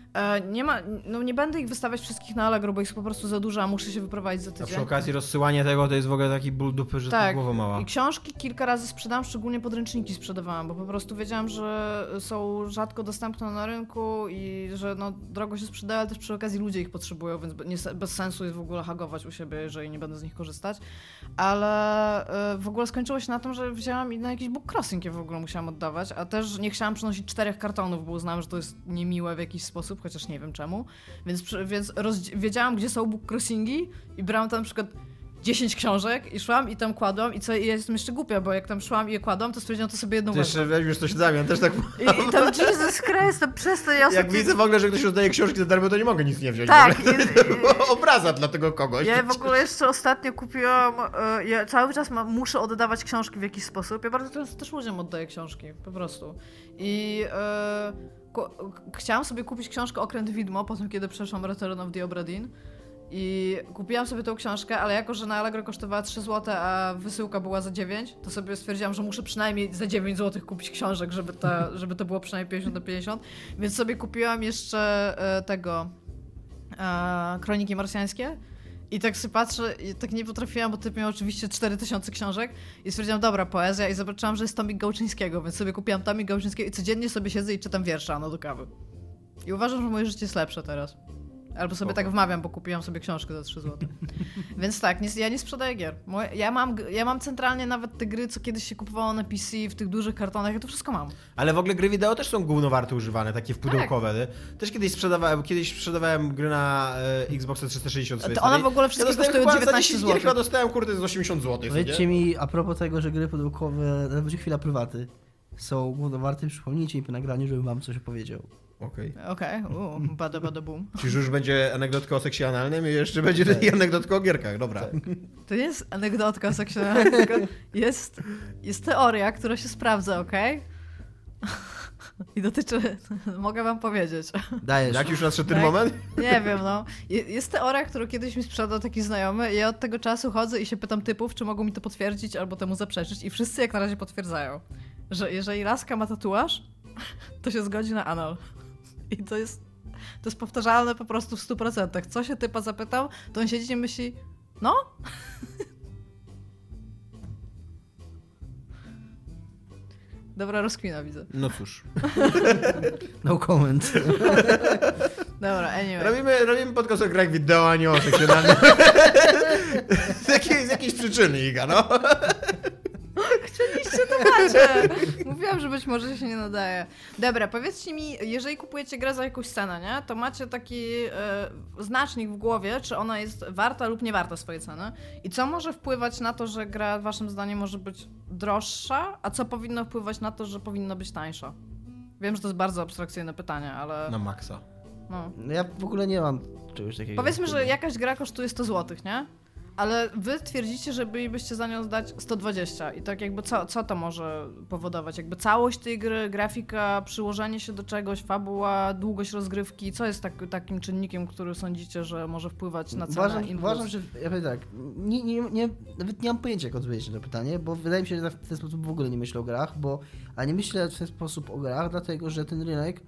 nie ma, no nie będę ich wystawiać wszystkich na Allegro, bo ich jest po prostu za dużo, a muszę się wyprowadzić za A tydzień. przy okazji rozsyłanie tego to jest w ogóle taki ból dupy, że Tak. głowa mała. I książki kilka razy sprzedałam, szczególnie podręczniki sprzedawałam, bo po prostu wiedziałam, że są rzadko dostępne na rynku i że no, drogo się sprzedają, ale też przy okazji ludzie ich potrzebują, więc nie, bez sensu jest w ogóle hagować u siebie, jeżeli nie będę z nich korzystać. Ale y, w ogóle skończyło się na tym, że wzięłam i na jakiś book crossing je w ogóle musiałam oddawać, a też nie chciałam przynosić czterech kartonów, bo uznałam, że to jest niemiłe w jakiś sposób, chociaż nie wiem czemu. Więc, więc wiedziałam, gdzie są book crossingi i brałam tam na przykład 10 książek i szłam i tam kładłam i co, i ja jestem jeszcze głupia, bo jak tam szłam i je kładłam, to stwierdziłam, to sobie jedną jeszcze wezmę. weźmiesz coś zamian, też tak... I, I tam Jesus Christ, to przestań, ja Jak ostatnio- widzę w ogóle, że ktoś rozdaje książki za darmo, to nie mogę nic nie wziąć. Tak, i- i- Obraza dla tego kogoś. Ja w ogóle jeszcze ostatnio kupiłam, e, ja cały czas mam, muszę oddawać książki w jakiś sposób. Ja bardzo często też ludziom oddaję książki, po prostu. I ku, chciałam sobie kupić książkę Okręt Widmo, po tym kiedy przeszłam Return of the Obra Dinn. I kupiłam sobie tą książkę, ale jako, że na Allegro kosztowała 3 zł, a wysyłka była za 9, to sobie stwierdziłam, że muszę przynajmniej za 9 zł kupić książek, żeby, ta, żeby to było przynajmniej 50 do 50. Więc sobie kupiłam jeszcze e, tego e, Kroniki Marsjańskie. I tak sobie patrzę i tak nie potrafiłam, bo typ miał oczywiście 4000 książek i stwierdziłam, dobra, poezja i zobaczyłam, że jest tomik Gałczyńskiego, więc sobie kupiłam tomik Gałczyńskiego i codziennie sobie siedzę i czytam wiersze ano do kawy. I uważam, że moje życie jest lepsze teraz. Albo sobie Spoko. tak wmawiam, bo kupiłam sobie książkę za 3 zł. Więc tak, nie, ja nie sprzedaję gier. Moje, ja, mam, ja mam centralnie nawet te gry, co kiedyś się kupowało na PC, w tych dużych kartonach, ja to wszystko mam. Ale w ogóle gry wideo też są głównowarte używane, takie wpudełkowe. nie? Też kiedyś sprzedawałem, kiedyś sprzedawałem gry na e, Xboxa 360 swojej To one w ogóle wszystkie dostałem kosztują chyba za 19 10 zł. chyba dostałem kurde z 80 zł. Powiedzcie mi, a propos tego, że gry pudełkowe, to będzie chwila prywaty, są głównowarte, przypomnijcie mi po nagraniu, żebym wam coś opowiedział. Okej. Okej, okay. bada bada boom. Czyli już będzie anegdotka o seksie analnym i jeszcze będzie tak. anegdotka o gierkach, dobra. To nie jest anegdotka seksualna, tylko jest, jest teoria, która się sprawdza, okej? I dotyczy, mogę wam powiedzieć. Dajesz. Jak już nadszedł ten Tak. moment? Nie wiem, no. Je- Jest teoria, którą kiedyś mi sprzedał taki znajomy i ja od tego czasu chodzę i się pytam typów, czy mogą mi to potwierdzić albo temu zaprzeczyć i wszyscy jak na razie potwierdzają, że jeżeli laska ma tatuaż, to się zgodzi na anal. I to jest, to jest powtarzalne po prostu w 100%. Co się typa zapytał, to on siedzi i myśli, no? Dobra, rozkwina widzę. No cóż. no comment. Dobra, anyway. Robimy, robimy podcast o grach wideo, a nie o z, jakiej, z jakiejś przyczyny, Iga, no. Chcieliście, to macie. Mówiłam, że być może się nie nadaje. Dobra, powiedzcie mi, jeżeli kupujecie grę za jakąś cenę, nie, to macie taki e, znacznik w głowie, czy ona jest warta lub nie warta swojej ceny. I co może wpływać na to, że gra waszym zdaniem może być droższa, a co powinno wpływać na to, że powinna być tańsza? Wiem, że to jest bardzo abstrakcyjne pytanie, ale... Na maksa. No. no ja w ogóle nie mam czegoś takiego. Powiedzmy, że jakaś gra kosztuje 100 zł, nie? Ale wy twierdzicie, że bylibyście za nią zdać 120 i tak jakby co, co to może powodować? Jakby całość tej gry, grafika, przyłożenie się do czegoś, fabuła, długość rozgrywki, co jest tak, takim czynnikiem, który sądzicie, że może wpływać na cenę Uważam, uważam że, ja powiem tak, nie, nie, nie, nawet nie mam pojęcia jak odpowiedzieć na to pytanie, bo wydaje mi się, że w ten sposób w ogóle nie myślę o grach, bo, a nie myślę w ten sposób o grach, dlatego, że ten rynek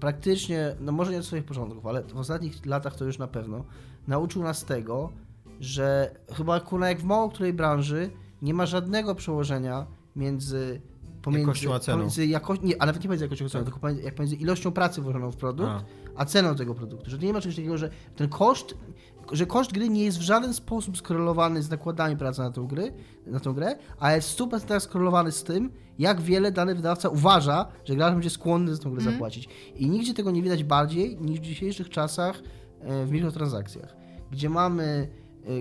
praktycznie, no może nie od swoich początków, ale w ostatnich latach to już na pewno, nauczył nas tego, że chyba kuna jak w mało której branży nie ma żadnego przełożenia między pomiędzy, jakością a ceną. Pomiędzy jako, nie, ale nie pomiędzy jakością a ceną, tak. tylko pomiędzy, jak pomiędzy ilością pracy włożoną w produkt, a. a ceną tego produktu. Że nie ma czegoś takiego, że ten koszt, że koszt gry nie jest w żaden sposób skorelowany z nakładami pracy na tą, gry, na tą grę, a jest super skorelowany z tym, jak wiele dany wydawca uważa, że gracz będzie skłonny za tą grę mm. zapłacić. I nigdzie tego nie widać bardziej niż w dzisiejszych czasach e, w mikrotransakcjach, gdzie mamy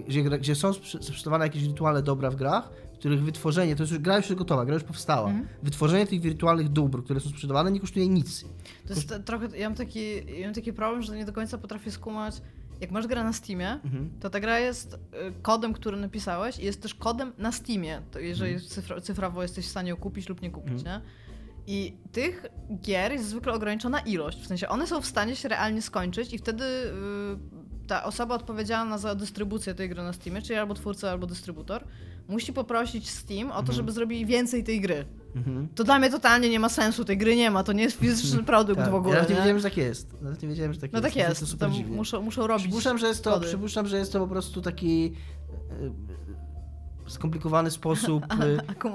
gdzie, gdzie są sprzedawane jakieś wirtualne dobra w grach, których wytworzenie, to jest już gra już gotowa, gra już powstała. Mm. Wytworzenie tych wirtualnych dóbr, które są sprzedawane, nie kosztuje nic. To jest trochę, ja mam, taki, ja mam taki problem, że nie do końca potrafię skumać. Jak masz grę na Steamie, -hmm. to ta gra jest y, kodem, który napisałeś i jest też kodem na Steamie, to jeżeli mm. cyfra, cyfrowo jesteś w stanie ją kupić lub nie kupić, nie? I tych gier jest zwykle ograniczona ilość, w sensie one są w stanie się realnie skończyć i wtedy yy, ta osoba odpowiedzialna za dystrybucję tej gry na Steamie, czyli albo twórca, albo dystrybutor, musi poprosić Steam o to, mhm. żeby zrobili więcej tej gry. Mhm. To dla mnie totalnie nie ma sensu, tej gry nie ma, to nie jest fizyczny produkt tak. w ogóle. Ja nawet nie wiedziałem, że tak jest. Nawet nie wiedziałem, że tak no jest. No tak jest, to, super muszą, muszą robić przypuszczam, że jest to, Przypuszczam, że jest to po prostu taki e, skomplikowany sposób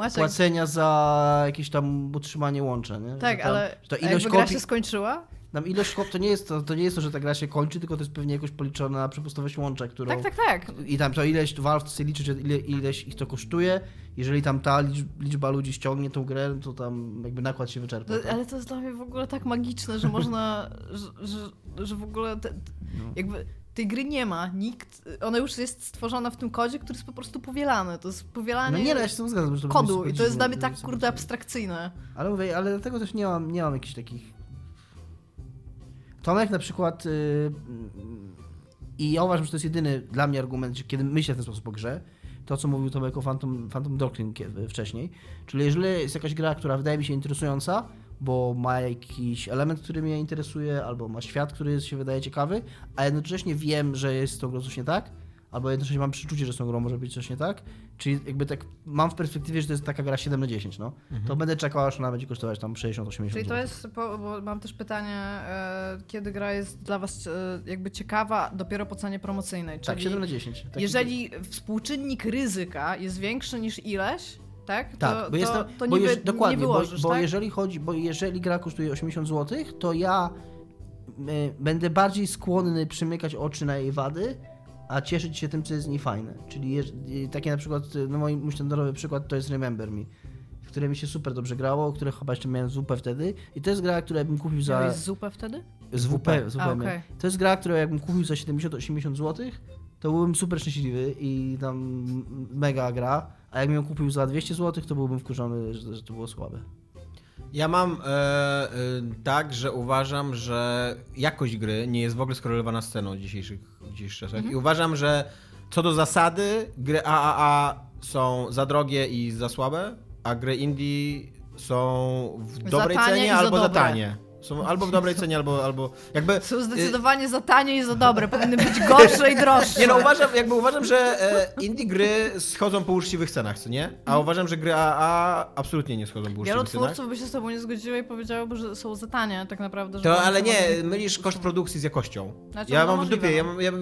e, płacenia za jakieś tam utrzymanie łącza, nie? Tak, tam, ale to ilość jakby gra się skończyła, nam ilość to nie jest to, to nie jest to, że ta gra się kończy, tylko to jest pewnie jakoś policzona przepustowość łącza, którą... Tak, tak, tak. I tam to ileś, Valve chce liczyć, ile, ileś ich to kosztuje. Jeżeli tam ta liczba ludzi ściągnie tą grę, to tam jakby nakład się wyczerpa. tak? Ale to jest dla mnie w ogóle tak magiczne, że można, że, że, że, w ogóle te, no. jakby tej gry nie ma, nikt, ona już jest stworzona w tym kodzie, który jest po prostu powielany, to jest powielanie no nie, no ja się zgadzam, że to kodu i to jest dla mnie tak kurde abstrakcyjne. Ale mówię, ale dlatego też nie mam, nie mam jakichś takich Tomek na przykład yy, i ja uważam, że to jest jedyny dla mnie argument, kiedy myślę w ten sposób o grze, to co mówił Tomek o Phantom, Phantom Doctrine wcześniej, czyli jeżeli jest jakaś gra, która wydaje mi się interesująca, bo ma jakiś element, który mnie interesuje, albo ma świat, który się wydaje ciekawy, a jednocześnie wiem, że jest tą grą coś nie tak, albo jednocześnie mam przeczucie, że z tą grą może być coś nie tak. Czyli jakby tak mam w perspektywie, że to jest taka gra 7 na 10, no. Mhm. To będę czekał, aż ona będzie kosztować tam 60-80 Czyli to jest, bo mam też pytanie, e, kiedy gra jest dla was e, jakby ciekawa dopiero po cenie promocyjnej. Tak, czyli tak, 7 na 10. Tak jeżeli współczynnik ryzyka jest większy niż ileś, tak? To, tak, bo jest to, to, bo nie, jeż, dokładnie, nie wyłożysz, bo, bo tak? jeżeli chodzi, bo jeżeli gra kosztuje 80 zł, to ja y, będę bardziej skłonny przymykać oczy na jej wady, a cieszyć się tym, co jest z niej fajne. Czyli takie na przykład, no mój, mój standardowy przykład to jest Remember Me, w której mi się super dobrze grało, które chyba jeszcze miałem zupę wtedy i to jest gra, którą bym kupił za... Miałeś zupę wtedy? Z WP, z WP. A, okay. To jest gra, którą jakbym kupił za 70-80 zł, to byłbym super szczęśliwy i tam mega gra, a jakbym ją kupił za 200 zł, to byłbym wkurzony, że, że to było słabe. Ja mam e, e, tak, że uważam, że jakość gry nie jest w ogóle skorelowana z ceną w dzisiejszych, w dzisiejszych czasach. Mhm. I uważam, że co do zasady, gry AAA są za drogie i za słabe, a gry indie są w dobrej cenie albo za, za tanie. Są albo w dobrej cenie, albo, albo jakby... Są zdecydowanie za tanie i za dobre, powinny być gorsze i droższe. Nie no, uważam, jakby uważam, że e, indie gry schodzą po uczciwych cenach, co nie? A mhm. uważam, że gry AA absolutnie nie schodzą po uczciwych cenach. Wielu twórców by się z tobą nie zgodziło i powiedziałoby, że są za tanie tak naprawdę. To, ale nie, mylisz koszt produkcji z jakością. Znaczy, ja no, mam w dupie, ja, mam, ja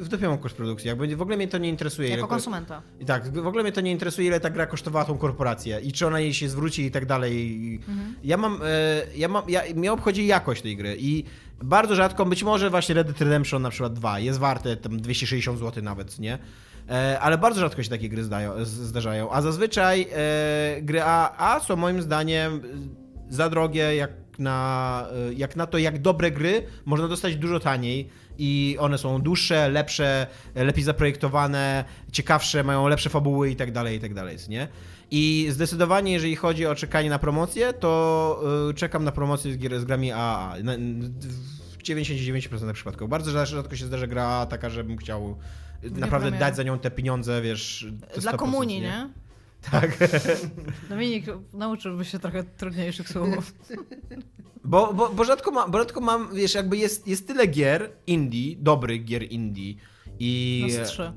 w dupie mam koszt produkcji, jakby w ogóle mnie to nie interesuje. Jako ile, konsumenta. I tak, w ogóle mnie to nie interesuje, ile ta gra kosztowała tą korporację i czy ona jej się zwróci i tak dalej. Mhm. Ja mam, e, ja mam, ja, mnie obchodzi jakość tej gry i bardzo rzadko, być może właśnie Red Dead Redemption na przykład 2 jest warte tam 260 zł nawet, nie? E, ale bardzo rzadko się takie gry zdają, zdarzają, a zazwyczaj e, gry AA są moim zdaniem za drogie jak na, jak na to, jak dobre gry można dostać dużo taniej i one są dłuższe, lepsze, lepiej zaprojektowane, ciekawsze, mają lepsze fabuły i tak dalej, i tak dalej, nie? I zdecydowanie, jeżeli chodzi o czekanie na promocję, to yy, czekam na promocję z, gier, z grami AAA. w 99% przypadków. Bardzo rzadko się zdarza gra taka, żebym chciał naprawdę dać za nią te pieniądze, wiesz. Dla komunii, nie? nie? Tak. Dominik, nauczyłby się trochę trudniejszych słów. Bo, bo, bo, rzadko, mam, bo rzadko mam, wiesz, jakby jest, jest tyle gier indie, dobrych gier indie i... No trzy.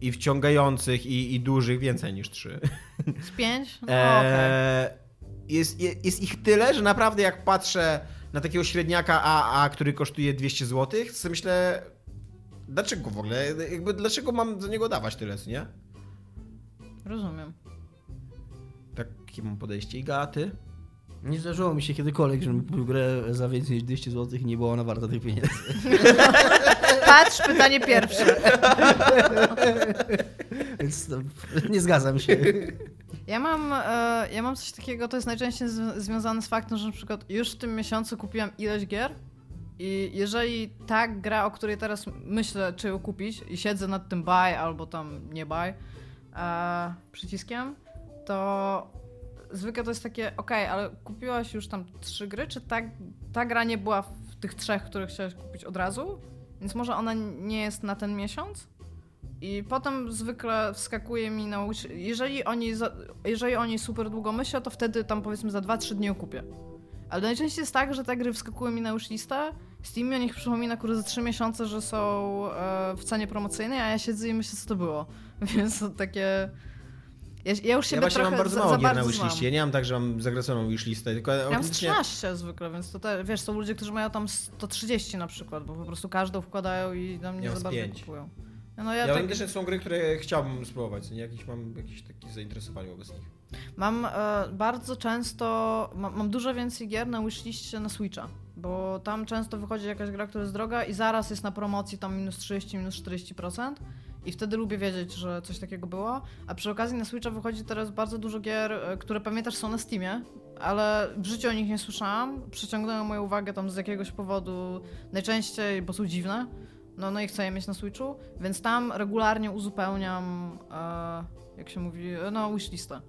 I wciągających, i, i dużych, więcej niż trzy. Z pięć? No, eee, okay. jest, jest, jest ich tyle, że naprawdę jak patrzę na takiego średniaka AA, który kosztuje 200 zł, to myślę, dlaczego w ogóle, jakby dlaczego mam za niego dawać tyle, nie? Rozumiem. Takie mam podejście. Iga, a ty? Nie zdarzyło mi się kiedykolwiek, żebym kupił grę za więcej niż 200 zł i nie była ona warta tych pieniędzy. Patrz, pytanie pierwsze. Więc no, nie zgadzam się. Ja mam, e, ja mam coś takiego, to jest najczęściej z, związane z faktem, że na przykład już w tym miesiącu kupiłam ileś gier i jeżeli ta gra, o której teraz myślę, czy ją kupić i siedzę nad tym buy albo tam nie buy e, przyciskiem, to zwykle to jest takie, ok, ale kupiłaś już tam trzy gry, czy ta, ta gra nie była w tych trzech, które chciałaś kupić od razu? Więc może ona nie jest na ten miesiąc? I potem zwykle wskakuje mi na jeżeli oni, za, jeżeli oni super długo myślą, to wtedy tam powiedzmy za 2-3 dni kupię. Ale najczęściej jest tak, że te gry wskakują mi na już listę, Steam o nich przypomina kurde za 3 miesiące, że są e, w cenie promocyjnej, a ja siedzę i myślę co to było. Więc to takie... Ja, ja już się ja właśnie mam bardzo mało za gier na wishliście. Ja nie mam tak, że mam zagraconą wishlistę, tylko ja mam 13 zwykle, więc to te, wiesz, są ludzie, którzy mają tam 130 na przykład, bo po prostu każdą wkładają i tam nie ja za bardzo 5. kupują. No, ja, ja tak... też są gry, które chciałbym spróbować, nie? Jakiś mam jakieś takie zainteresowanie wobec nich. Mam e, bardzo często, mam, mam, dużo więcej gier na wishliście na Switcha, bo tam często wychodzi jakaś gra, która jest droga i zaraz jest na promocji tam minus 30, minus 40%. I wtedy lubię wiedzieć, że coś takiego było. A przy okazji na Switcha wychodzi teraz bardzo dużo gier, e, które pamiętasz są na Steamie, ale w życiu o nich nie słyszałam. Przyciągnęły moją uwagę tam z jakiegoś powodu, najczęściej, bo są dziwne. No, no i chcę je mieć na Switchu, więc tam regularnie uzupełniam, e, jak się mówi, e, no wishlistę.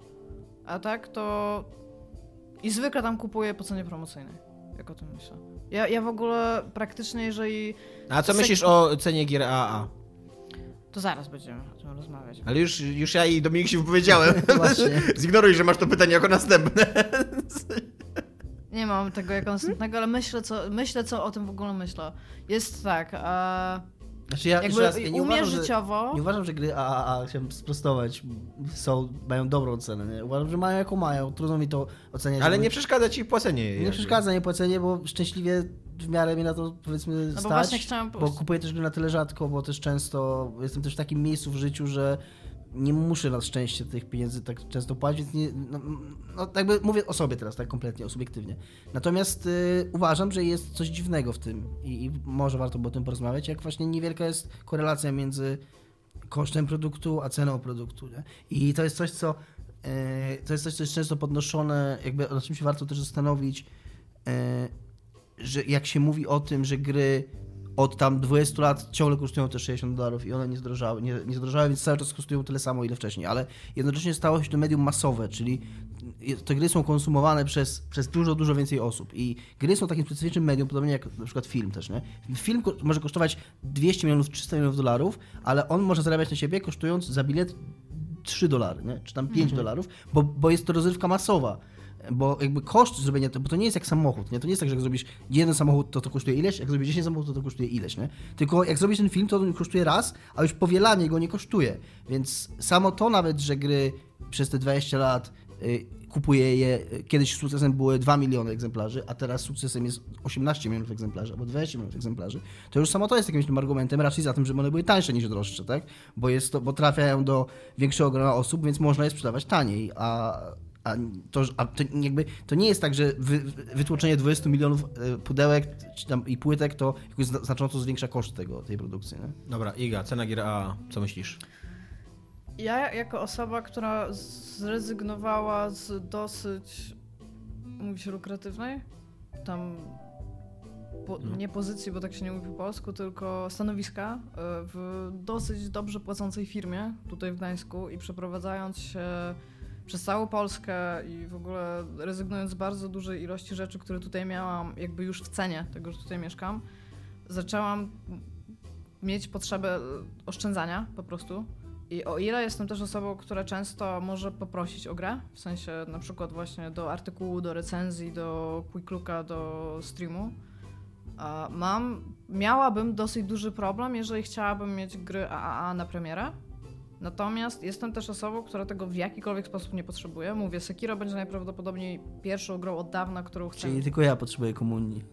A tak to... I zwykle tam kupuję po cenie promocyjnej, jak o tym myślę. Ja, ja w ogóle praktycznie, jeżeli... A co myślisz o cenie gier AA? To zaraz będziemy o tym rozmawiać. Ale już, już ja i Dominik się wypowiedziałem. Zignoruj, że masz to pytanie jako następne. Nie mam tego jako następnego, ale myślę co, myślę, co o tym w ogóle myślę. Jest tak, a... Znaczy ja, Jakby raz, ja nie, uważam, życiowo... że, nie uważam, że gry AAA, chciałem sprostować, są, mają dobrą cenę. Nie? Uważam, że mają jaką mają, trudno mi to oceniać. Ale nie przeszkadza ci płacenie. Nie przeszkadza nie płacenie, bo szczęśliwie w miarę mnie na to powiedzmy no bo stać, chciałam... bo kupuję też gry na tyle rzadko, bo też często jestem też w takim miejscu w życiu, że nie muszę na szczęście tych pieniędzy tak często płacić, więc nie, no, no, jakby mówię o sobie teraz, tak kompletnie, subiektywnie. Natomiast y, uważam, że jest coś dziwnego w tym i, i może warto by o tym porozmawiać, jak właśnie niewielka jest korelacja między kosztem produktu a ceną produktu. Nie? I to jest coś, co y, to jest coś, co jest często podnoszone, jakby o czym się warto też zastanowić, y, że jak się mówi o tym, że gry od tam 20 lat ciągle kosztują te 60 dolarów i one nie zdrożały, nie, nie zdrożały, więc cały czas kosztują tyle samo, ile wcześniej, ale jednocześnie stało się to medium masowe, czyli te gry są konsumowane przez, przez dużo, dużo więcej osób i gry są takim specyficznym medium, podobnie jak na przykład film też, nie? Film może kosztować 200 milionów, 300 milionów dolarów, ale on może zarabiać na siebie kosztując za bilet 3 dolary, nie? czy tam 5 mhm. dolarów, bo, bo jest to rozrywka masowa. Bo jakby koszt zrobienia, bo to nie jest jak samochód, nie? To nie jest tak, że jak zrobisz jeden samochód, to to kosztuje ileś, jak zrobisz 10 samochodów, to to kosztuje ileś, nie? Tylko jak zrobisz ten film, to on kosztuje raz, a już powielanie go nie kosztuje. Więc samo to nawet, że gry przez te 20 lat y, kupuje je, kiedyś sukcesem były 2 miliony egzemplarzy, a teraz sukcesem jest 18 milionów egzemplarzy, albo 20 milionów egzemplarzy, to już samo to jest jakimś tym argumentem, raczej za tym, że one były tańsze niż droższe, tak? Bo, jest to, bo trafiają do większego grona osób, więc można je sprzedawać taniej, a, a, to, a to, jakby, to nie jest tak, że wy, wytłoczenie 20 milionów e, pudełek czy tam, i płytek to jakoś znacząco zwiększa koszt tego, tej produkcji. Nie? Dobra, Iga, cena gier A, co myślisz? Ja jako osoba, która zrezygnowała z dosyć, mówi się, lukratywnej, tam po, no. nie pozycji, bo tak się nie mówi po polsku, tylko stanowiska e, w dosyć dobrze płacącej firmie tutaj w Gdańsku i przeprowadzając się przez całą Polskę i w ogóle rezygnując z bardzo dużej ilości rzeczy, które tutaj miałam, jakby już w cenie tego, że tutaj mieszkam, zaczęłam mieć potrzebę oszczędzania po prostu. I o ile jestem też osobą, która często może poprosić o grę, w sensie na przykład właśnie do artykułu, do recenzji, do quick looka, do streamu, mam, miałabym dosyć duży problem, jeżeli chciałabym mieć gry AAA na premierę, Natomiast jestem też osobą, która tego w jakikolwiek sposób nie potrzebuje. Mówię, Sekiro będzie najprawdopodobniej pierwszą grą od dawna, którą chcę. Czyli tylko ja potrzebuję komunii.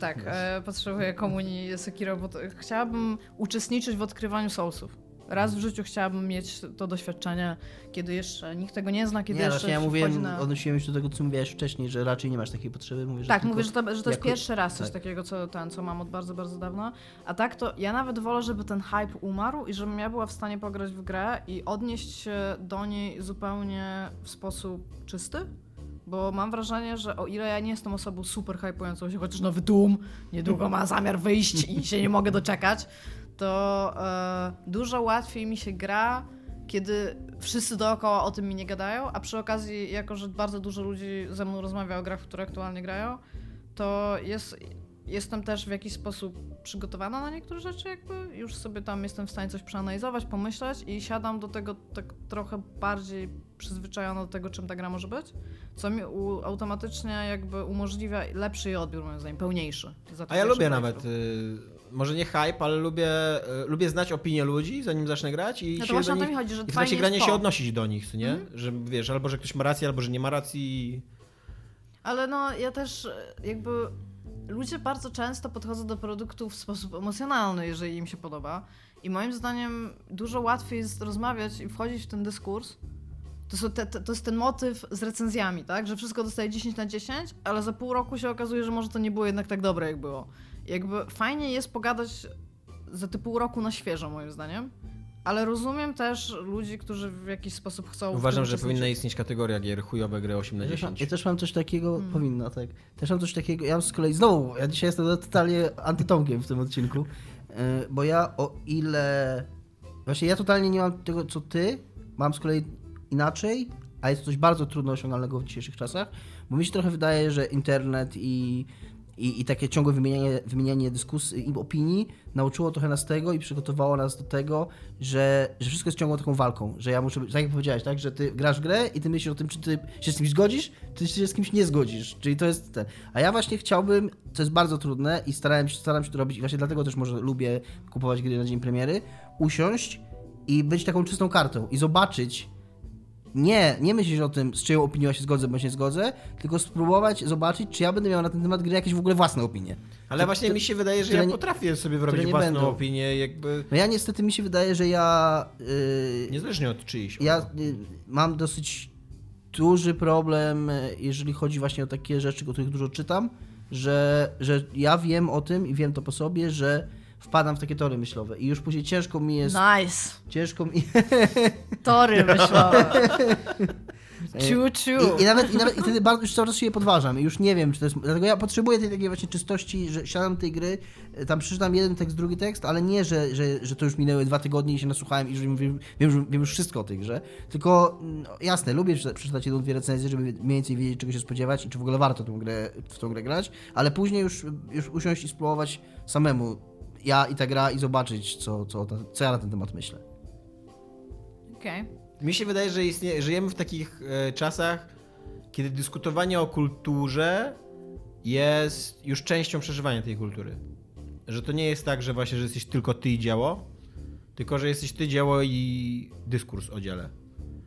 Tak, e, potrzebuję komunii Sekiro, bo to, chciałabym uczestniczyć w odkrywaniu Soulsów. Raz w życiu chciałabym mieć to doświadczenie, kiedy jeszcze nikt tego nie zna, kiedy nie, jeszcze. Nie, ja mówiłem, na... odnosiłem się do tego, co mówiłeś wcześniej, że raczej nie masz takiej potrzeby. Mówię, że tak, mówię, że to, że to jest pierwszy raz coś tak. takiego, co, ten, co mam od bardzo, bardzo dawna. A tak to ja nawet wolę, żeby ten hype umarł i żebym ja była w stanie pograć w grę i odnieść się do niej zupełnie w sposób czysty. Bo mam wrażenie, że o ile ja nie jestem osobą super hypującą się, chociaż nowy Doom niedługo ma zamiar wyjść i się nie mogę doczekać, to e, dużo łatwiej mi się gra, kiedy wszyscy dookoła o tym mi nie gadają, a przy okazji, jako że bardzo dużo ludzi ze mną rozmawia o grach, które aktualnie grają, to jest, jestem też w jakiś sposób przygotowana na niektóre rzeczy, jakby już sobie tam jestem w stanie coś przeanalizować, pomyśleć i siadam do tego tak trochę bardziej przyzwyczajona do tego, czym ta gra może być, co mi u, automatycznie jakby umożliwia lepszy odbiór, moim zdaniem, pełniejszy. A ja lubię nawet... Y może nie hype, ale lubię, e, lubię znać opinię ludzi, zanim zacznę grać i no się do nich, chodzi, że i w trakcie grania się odnosić do nich, nie? Mm. Że wiesz, albo że ktoś ma rację, albo że nie ma racji. Ale no, ja też e, jakby ludzie bardzo często podchodzą do produktów w sposób emocjonalny, jeżeli im się podoba. I moim zdaniem dużo łatwiej jest rozmawiać i wchodzić w ten dyskurs. To, te, to, jest ten motyw z recenzjami, tak? Że wszystko dostaje 10 na 10, ale za pół roku się okazuje, że może to nie było jednak tak dobre, jak było. Jakby fajnie jest pogadać za te pół roku na świeżo, moim zdaniem. Ale rozumiem też ludzi, którzy w jakiś sposób chcą. Uważam, że powinna istnieć kategoria gier chujowe gry 8 na 10. Ja też mam coś takiego, hmm. powinna, tak. Też mam coś takiego, ja z kolei znowu, ja dzisiaj jestem totalnie antytomkiem w tym odcinku, e, bo ja o ile. Właśnie ja totalnie nie mam tego, co ty, mam z kolei inaczej, a jest to coś bardzo trudno osiągalnego w dzisiejszych czasach, bo mi się trochę wydaje, że internet i i, i takie ciągłe wymienianie, wymienianie dyskusji i opinii nauczyło trochę nas tego i przygotowało nas do tego, że, że wszystko jest ciągłą taką walką, że ja muszę tak jak powiedziałeś, tak, że ty grasz grę i ty myślisz o tym, czy ty się z kimś zgodzisz, czy się z kimś nie zgodzisz, czyli to jest ten. A ja właśnie chciałbym, co jest bardzo trudne i starałem się, staram się to robić i właśnie dlatego też może lubię kupować gry na dzień premiery, usiąść i być taką czystą kartą i zobaczyć, nie, nie myśleć o tym, z czyją opinią się zgodzę bądź nie zgodzę, tylko spróbować zobaczyć, czy ja będę miał na ten temat gry jakieś w ogóle własne opinie. Ale to, właśnie to, mi się wydaje, że ja nie, potrafię sobie wyrobić własną będą. opinię, jakby... No ja niestety mi się wydaje, że ja... Yy, Niezależnie od czyjś. Ja yy, mam dosyć duży problem, y, jeżeli chodzi właśnie o takie rzeczy, o których dużo czytam, że, że ja wiem o tym i wiem to po sobie, że wpadam w takie tory myślowe i już później ciężko mi jest... Nice! Ciężko mi... Tory myślowe. Ciu, ciu. I, I, nawet, I nawet i wtedy bardzo już coraz się je podważam i już nie wiem, czy to jest... Dlatego ja potrzebuję tej takiej właśnie czystości, że siadam tej gry, e, tam przeczytam jeden tekst, drugi tekst, ale nie, że, że, że to już minęły dwa tygodnie i się nasłuchałem i że wiem, wiem, wiem, już wszystko o tej grze, tylko no, jasne, lubię przeczytać jedną, dwie recenzje, żeby mniej więcej wiedzieć, czego się spodziewać i czy w ogóle warto tą grę, w tą grę grać, ale później już, już usiąść i spróbować samemu ja i ta gra i zobaczyć, co, co, co ja na ten temat myślę. Okej. Okay. Mi się wydaje, że istnie, żyjemy w takich e, czasach, kiedy dyskutowanie o kulturze jest już częścią przeżywania tej kultury. Że to nie jest tak, że właśnie, że jesteś tylko ty i dzieło, tylko że jesteś ty, dzieło i dyskurs o dziele.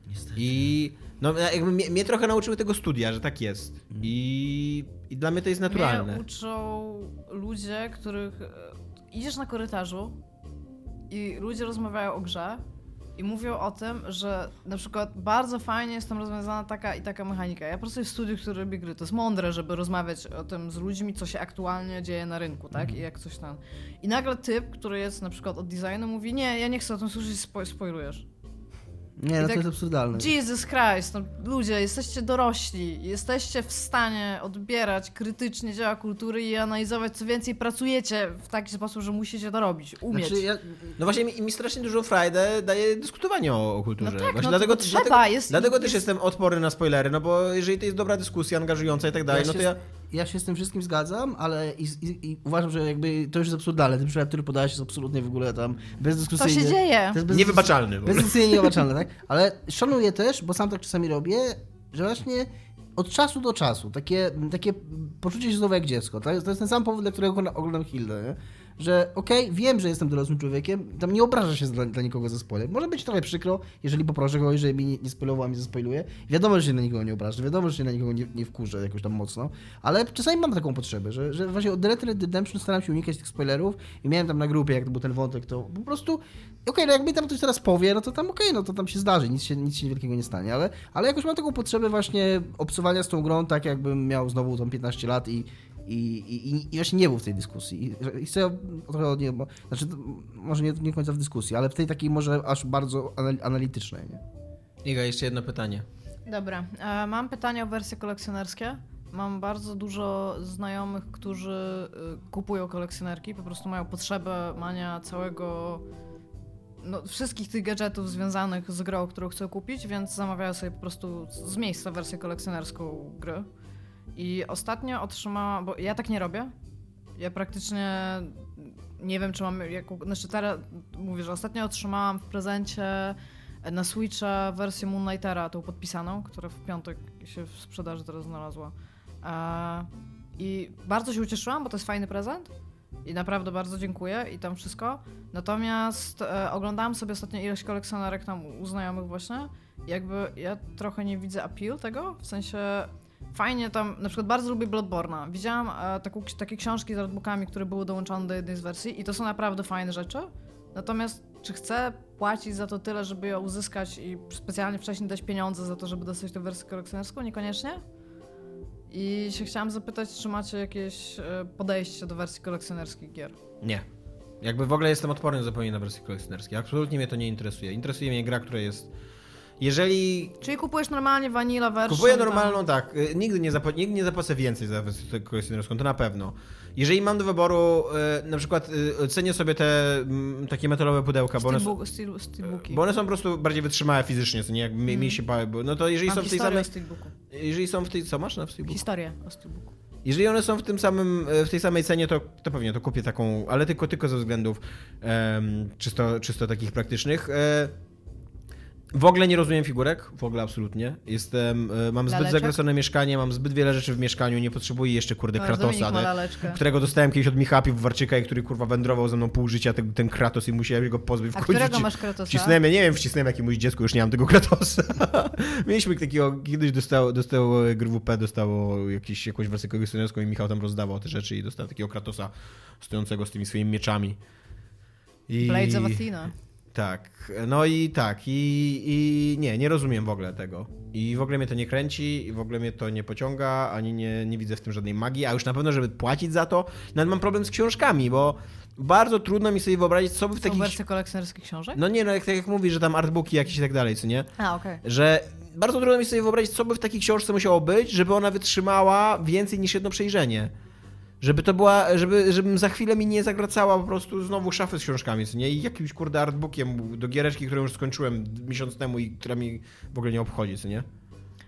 Niestety. I no, jakby mnie, mnie, trochę nauczyły tego studia, że tak jest. Mhm. I, I dla mnie to jest naturalne. Mnie uczą ludzie, których e, idziesz na korytarzu i ludzie rozmawiają o grze i mówią o tym, że na przykład bardzo fajnie jest tam rozwiązana taka i taka mechanika. Ja pracuję w studiu, który robi gry. To jest mądre, żeby rozmawiać o tym z ludźmi, co się aktualnie dzieje na rynku, tak? Mhm. I jak coś tam. I nagle typ, który jest na przykład od designu, mówi: Nie, ja nie chcę o tym słyszeć, spo spoilujesz. Nie, no tak, to jest absurdalne. Jesus Christ, no, ludzie, jesteście dorośli, jesteście w stanie odbierać krytycznie dzieła kultury i analizować, co więcej, pracujecie w taki sposób, że musicie to robić, umieć. Znaczy, ja, no właśnie mi, mi, strasznie dużo frajdę daje dyskutowanie o, o kulturze. No tak, właśnie no dlatego, trzeba, dlatego, jest, dlatego jest... też jestem odporny na spoilery, no bo jeżeli to jest dobra dyskusja, angażująca i tak dalej, ja no to ja ja się z tym wszystkim zgadzam, ale i, i, i uważam, że jakby to już jest absurdalne. Ten przykład, który podałeś jest absolutnie w ogóle tam bezdyskusyjny. Co się dzieje? To jest Niewybaczalny. Bezdyskusyjnie niewybaczalne, tak? Ale szanuję też, bo sam tak czasami robię, że właśnie od czasu do czasu takie, takie poczucie się znowu jak dziecko. To jest, to jest ten sam powód, dla którego oglądam Hildę. Nie? Że okej, okay, wiem, że jestem dorosłym człowiekiem, tam nie obraża się dla, dla nikogo ze spoiler. Może być trochę przykro, jeżeli poproszę go, jeżeli mi nie, nie spoilował, a mi zaspoiluje. Wiadomo, że się na nikogo nie obrażę, wiadomo, że się na nikogo nie, nie wkurzę jakoś tam mocno, ale czasami mam taką potrzebę, że, że właśnie od Red Red Redemption staram się unikać tych spoilerów i miałem tam na grupie, jak to był ten wątek, to po prostu okej, okay, no jak mi tam ktoś teraz powie, no to tam okej, okay, no to tam się zdarzy, nic się, nic się wielkiego nie stanie, ale, ale jakoś mam taką potrzebę właśnie obsuwania z tą grą, tak jakbym miał znowu tam 15 lat i i, i, I właśnie nie był w tej dyskusji. I, chcę trochę od niego, znaczy może nie, nie końca w dyskusji, ale w tej takiej może aż bardzo analitycznej. Nie? Iga, jeszcze jedno pytanie. Dobra, e, mam pytanie o wersje kolekcjonerskie. Mam bardzo dużo znajomych, którzy y, kupują kolekcjonerki, po prostu mają potrzebę mania całego no, wszystkich tych gadżetów związanych z grą, którą chcą kupić, więc zamawiają sobie po prostu z miejsca wersję kolekcjonerską gry. I ostatnio otrzymałam, bo ja tak nie robię. Ja praktycznie nie wiem, czy mam jaką. Znaczy, teraz mówię, że ostatnio otrzymałam w prezencie na Switcha wersję Moonlightera, tą podpisaną, która w piątek się w sprzedaży teraz znalazła. E, I bardzo się ucieszyłam, bo to jest fajny prezent. I naprawdę bardzo dziękuję i tam wszystko. Natomiast e, oglądałam sobie ostatnio ilość kolekcjonerek tam u znajomych właśnie. Jakby ja trochę nie widzę appeal tego, w sensie fajnie tam, na przykład bardzo lubię Bloodborne'a. Widziałam e, taką, takie książki z artbookami, które były dołączone do jednej z wersji i to są naprawdę fajne rzeczy. Natomiast czy chcę płacić za to tyle, żeby ją uzyskać i specjalnie wcześniej dać pieniądze za to, żeby dostać tę wersję kolekcjonerską? Niekoniecznie. I się chciałam zapytać, czy macie jakieś e, podejście do wersji kolekcjonerskich gier? Nie. Jakby w ogóle jestem odporny zupełnie na wersje kolekcjonerskie. Absolutnie mnie to nie interesuje. Interesuje mnie gra, która jest jeżeli... Czyli kupujesz normalnie vanilla wersję? Kupuję normalną, tak. Y, nigdy nie, zapo- nigdy nie zapłacę więcej za wersję kolekcjonerską, to na pewno. Jeżeli mam do wyboru, y, na przykład y, cenię sobie te mm, takie metalowe pudełka, bo one, są, bo one są po prostu bardziej wytrzymałe fizycznie, co nie jak mm. mi się pały, no to jeżeli mam są w tej samej... Jeżeli są w tej... Co masz na steelbooku? Historię o steelbooku. Jeżeli one są w tym samym, w tej samej cenie, to, to pewnie to kupię taką, ale tylko, tylko ze względów um, czysto, czysto takich praktycznych. E, w ogóle nie rozumiem figurek, w ogóle absolutnie. Jestem, e, mam zbyt laleczek? mieszkanie, mam zbyt wiele rzeczy w mieszkaniu, nie potrzebuję jeszcze kurde no, Kratosa, którego dostałem kiedyś od Michapi w Warczyka i który kurwa wędrował ze mną pół życia, ten, ten Kratos i musiałem go pozbyć w końcu. którego masz Kratosa? Wcisnąłem, nie wiem, wcisnąłem jakiemuś dziecku, już nie mam tego Kratosa. Mieliśmy takiego, kiedyś dostał, dostał GWP, dostało jakiś, jakąś wersję kolekcjonerską i Michał tam rozdawał te rzeczy i dostał takiego Kratosa stojącego z tymi swoimi mieczami. I... Blades of Athena. Tak, no i tak, i, i nie, nie rozumiem w ogóle tego. I w ogóle mnie to nie kręci, i w ogóle mnie to nie pociąga, ani nie, nie widzę w tym żadnej magii, a już na pewno, żeby płacić za to, nawet mam problem z książkami, bo bardzo trudno mi sobie wyobrazić, co by w takich... Są wersje kolekcjonerskich książek? No nie, no jak, tak jak mówisz, że tam artbooki jakieś i tak dalej, co nie? A, okej. Okay. Że bardzo trudno mi sobie wyobrazić, co by w takiej książce musiało być, żeby ona wytrzymała więcej niż jedno przejrzenie. Żeby to była, żeby, żebym za chwilę mi nie zagracała po prostu znowu szafy z książkami, co nie? I jakimś kurde artbookiem do giereczki, którą już skończyłem miesiąc temu i która mi w ogóle nie obchodzi, co nie?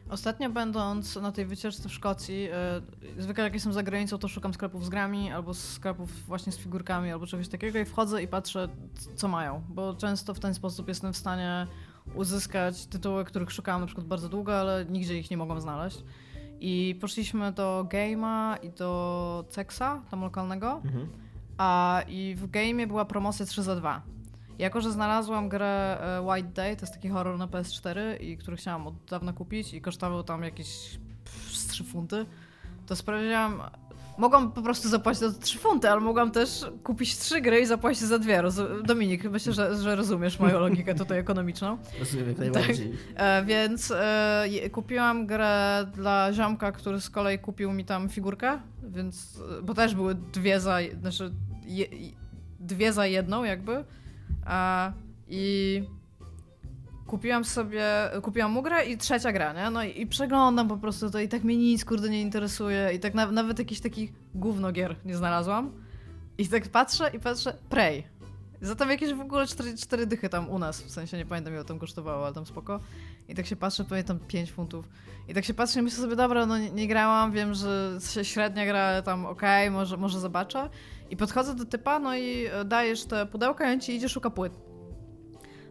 Ostatnio będąc na tej wycieczce w Szkocji, yy, zwykle jak jestem za granicą, to szukam sklepów z grami, albo sklepów właśnie z figurkami, albo czegoś takiego i wchodzę i patrzę, co mają, bo często w ten sposób jestem w stanie uzyskać tytuły, których szukałam na przykład bardzo długo, ale nigdzie ich nie mogłam znaleźć. I poszliśmy do Game'a i do Cexa, tam lokalnego. Mhm. A i w Game'ie była promocja 3 za 2. Jako, że znalazłam grę e, White Day, to jest taki horror na PS4 i który chciałam od dawna kupić i kosztował tam jakieś 3 funty, to sprawdziłam, Mogłam po prostu zapłacić za 3 funty, ale mogłam też kupić trzy gry i zapłacić za dwie. Roz Dominik, myślę, że, że rozumiesz moją logikę tutaj ekonomiczną. Rozumiem jak najbardziej. Tak. E, więc e, kupiłam grę dla ziomka, który z kolei kupił mi tam figurkę, więc, bo też były dwie za, znaczy je, dwie za jedną jakby. E, I kupiłam sobie, kupiłam mu grę i trzecia gra, nie? No i, i, przeglądam po prostu to i tak mnie nic, kurde, nie interesuje i tak na, nawet jakichś takich gównogier nie znalazłam. I tak patrzę i patrzę, Prey. Zatem jakieś w ogóle cztery, cztery dychy tam u nas, w sensie nie pamiętam ile tam kosztowało, ale tam spoko. I tak się patrzę, pamiętam 5 funtów. I tak się patrzę i myślę sobie, dobra, no nie, nie grałam, wiem, że się średnia gra, tam okej, okay, może, może zobaczę. I podchodzę do typa, no i dajesz te pudełka i on ci idzie, szuka płyt.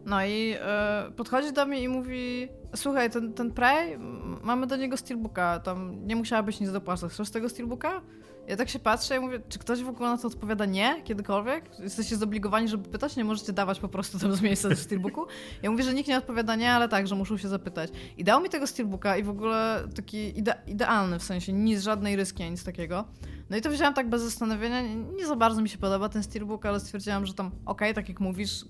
No i e, podchodzi do mnie i mówi: Słuchaj, ten, ten Prey, mamy do niego steelbooka, tam nie musiałabyś nic dopłacać. Chcesz tego steelbooka? Ja tak się patrzę i mówię, czy ktoś w ogóle na to odpowiada nie kiedykolwiek? Jesteście zobligowani, żeby pytać, nie możecie dawać po prostu tam z miejsca w steelbooku? Ja mówię, że nikt nie odpowiada nie, ale tak, że muszą się zapytać. I dał mi tego steelbooka i w ogóle taki ide idealny, w sensie nic, żadnej ryski, nic takiego. No i to wziąłem tak bez zastanowienia. Nie za bardzo mi się podoba ten steelbook, ale stwierdziłam, że tam okej, okay, tak jak mówisz,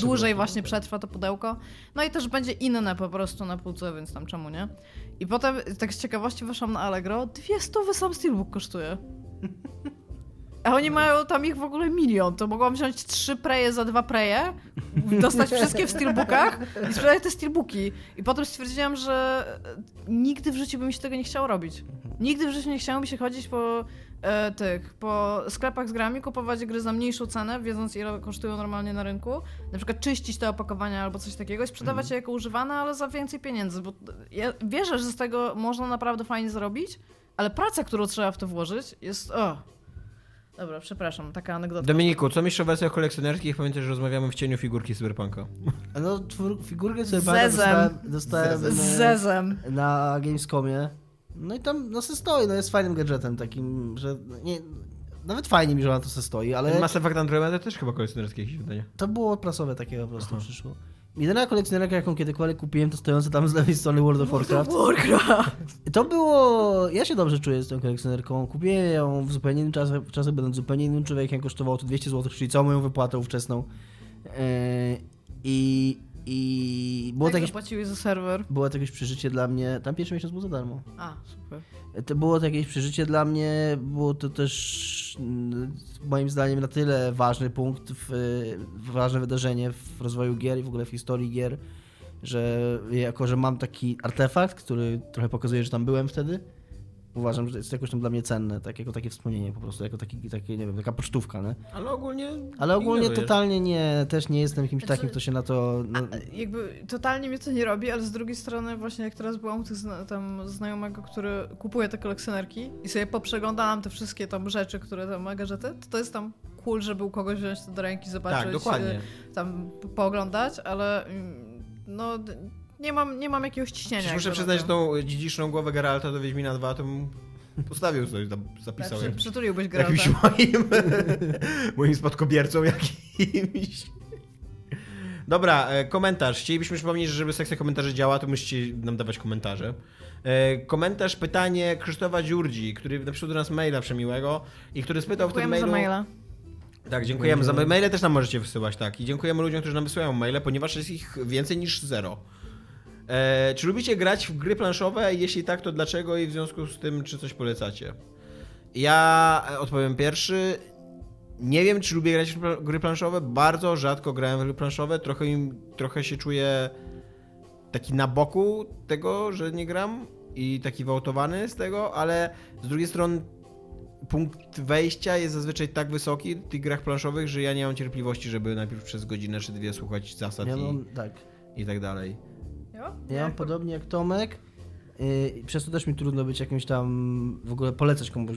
dłużej właśnie przetrwa to pudełko. No i też będzie inne po prostu na półce, więc tam czemu nie? I potem tak z ciekawości weszłam na Allegro, dwie stówy sam steelbook kosztuje. A oni mają tam ich w ogóle milion. To mogłam wziąć trzy preje za dwa preje, dostać wszystkie w steelbookach i sprzedać te steelbooki. I potem stwierdziłam, że nigdy w życiu bym się tego nie chciał robić. Nigdy w życiu nie chciało mi się chodzić po e, tych, po sklepach z grami, kupować gry za mniejszą cenę, wiedząc ile kosztują normalnie na rynku. Na przykład czyścić te opakowania albo coś takiego i sprzedawać mhm. je jako używane, ale za więcej pieniędzy. Bo ja wierzę, że z tego można naprawdę fajnie zrobić, ale praca, którą trzeba w to włożyć jest... Oh. Dobra, przepraszam, taka anegdota. Dominiku, co myślisz o wersjach kolekcjonerskich? Pamiętaj, że rozmawiamy w cieniu figurki Cyberpunka. No, figurkę Cyberpunka dostałem, dostałem Zezem. Zezem. na Gamescomie. No i tam no se stoi, no jest fajnym gadżetem takim, że nie, nawet fajnie mi, że ona to se stoi, ale... Mass Effect Andromeda też chyba kolekcjonerskie jakieś wydanie. To było prasowe takie po prostu Aha. przyszło. Jedyna kolekcjonerka, jaką kiedykolwiek kupiłem, to stojące tam z lewej strony World of Warcraft. Warcraft! To było... Ja się dobrze czuję z tą kolekcjonerką. Kupiłem ją w zupełnie innym czasie, w czasie będąc zupełnie innym człowiekiem, kosztowało to 200 zł, czyli całą moją wypłatę ówczesną. Yy, I i było tak, jakieś. Za serwer. Było to jakieś przeżycie dla mnie. Tam pierwszy miesiąc był za darmo. A, super. To było to jakieś przeżycie dla mnie. Było to też mm, moim zdaniem na tyle ważny punkt, w, ważne wydarzenie w rozwoju gier i w ogóle w historii gier, że jako, że mam taki artefakt, który trochę pokazuje, że tam byłem wtedy uważam, że jest jakoś tam dla mnie cenne, tak, jako takie wspomnienie po prostu, jako taki, takie, nie wiem, taka pocztówka, nie? Ale ogólnie... Ale ogólnie totalnie nie, też nie jestem kimś takim, kto się na to... No... A, jakby totalnie mnie to nie robi, ale z drugiej strony właśnie jak teraz byłam u tych zna tam znajomego, który kupuje te kolekcjonerki i sobie poprzeglądałam te wszystkie tam rzeczy, które tam ma gadżety, to to jest tam cool, żeby u kogoś wziąć to do ręki, zobaczyć, tak, dokładnie. tam pooglądać, ale mm, no nie mam, nie mam jakiegoś ciśnienia. muszę przyznać, że tą dziedziczną głowę Geralta do Wiedźmina 2 to postawił coś, zapisał. Tak, przytuliłbyś Geralta. Jakimś moim, moim spadkobiercą jakimś. Dobra, e, komentarz. Chcielibyśmy przypomnieć, że żeby sekcja komentarzy działa, to musicie nam dawać komentarze. E, komentarz, pytanie Krzysztofa Dziurdzi, który napisał do nas maila przemiłego i który spytał dziękujemy w tym mailu... za maila. Tak, dziękujemy za maile też nam możecie wysyłać, tak. I dziękujemy ludziom, którzy nam wysyłają maile, ponieważ jest ich więcej niż zero. E, czy lubicie grać w gry planszowe? Jeśli tak, to dlaczego i w związku z tym, czy coś polecacie? Ja odpowiem pierwszy. Nie wiem, czy lubię grać w gry planszowe. Bardzo rzadko grałem w gry planszowe. Trochę, im, trochę się czuję taki na boku tego, że nie gram i taki wałtowany z tego, ale z drugiej strony punkt wejścia jest zazwyczaj tak wysoki w tych grach planszowych, że ja nie mam cierpliwości, żeby najpierw przez godzinę czy dwie słuchać zasad i, tak. i tak dalej. Ja mam podobnie jak Tomek. Yy, przez to też mi trudno być jakimś tam, w ogóle polecać komuś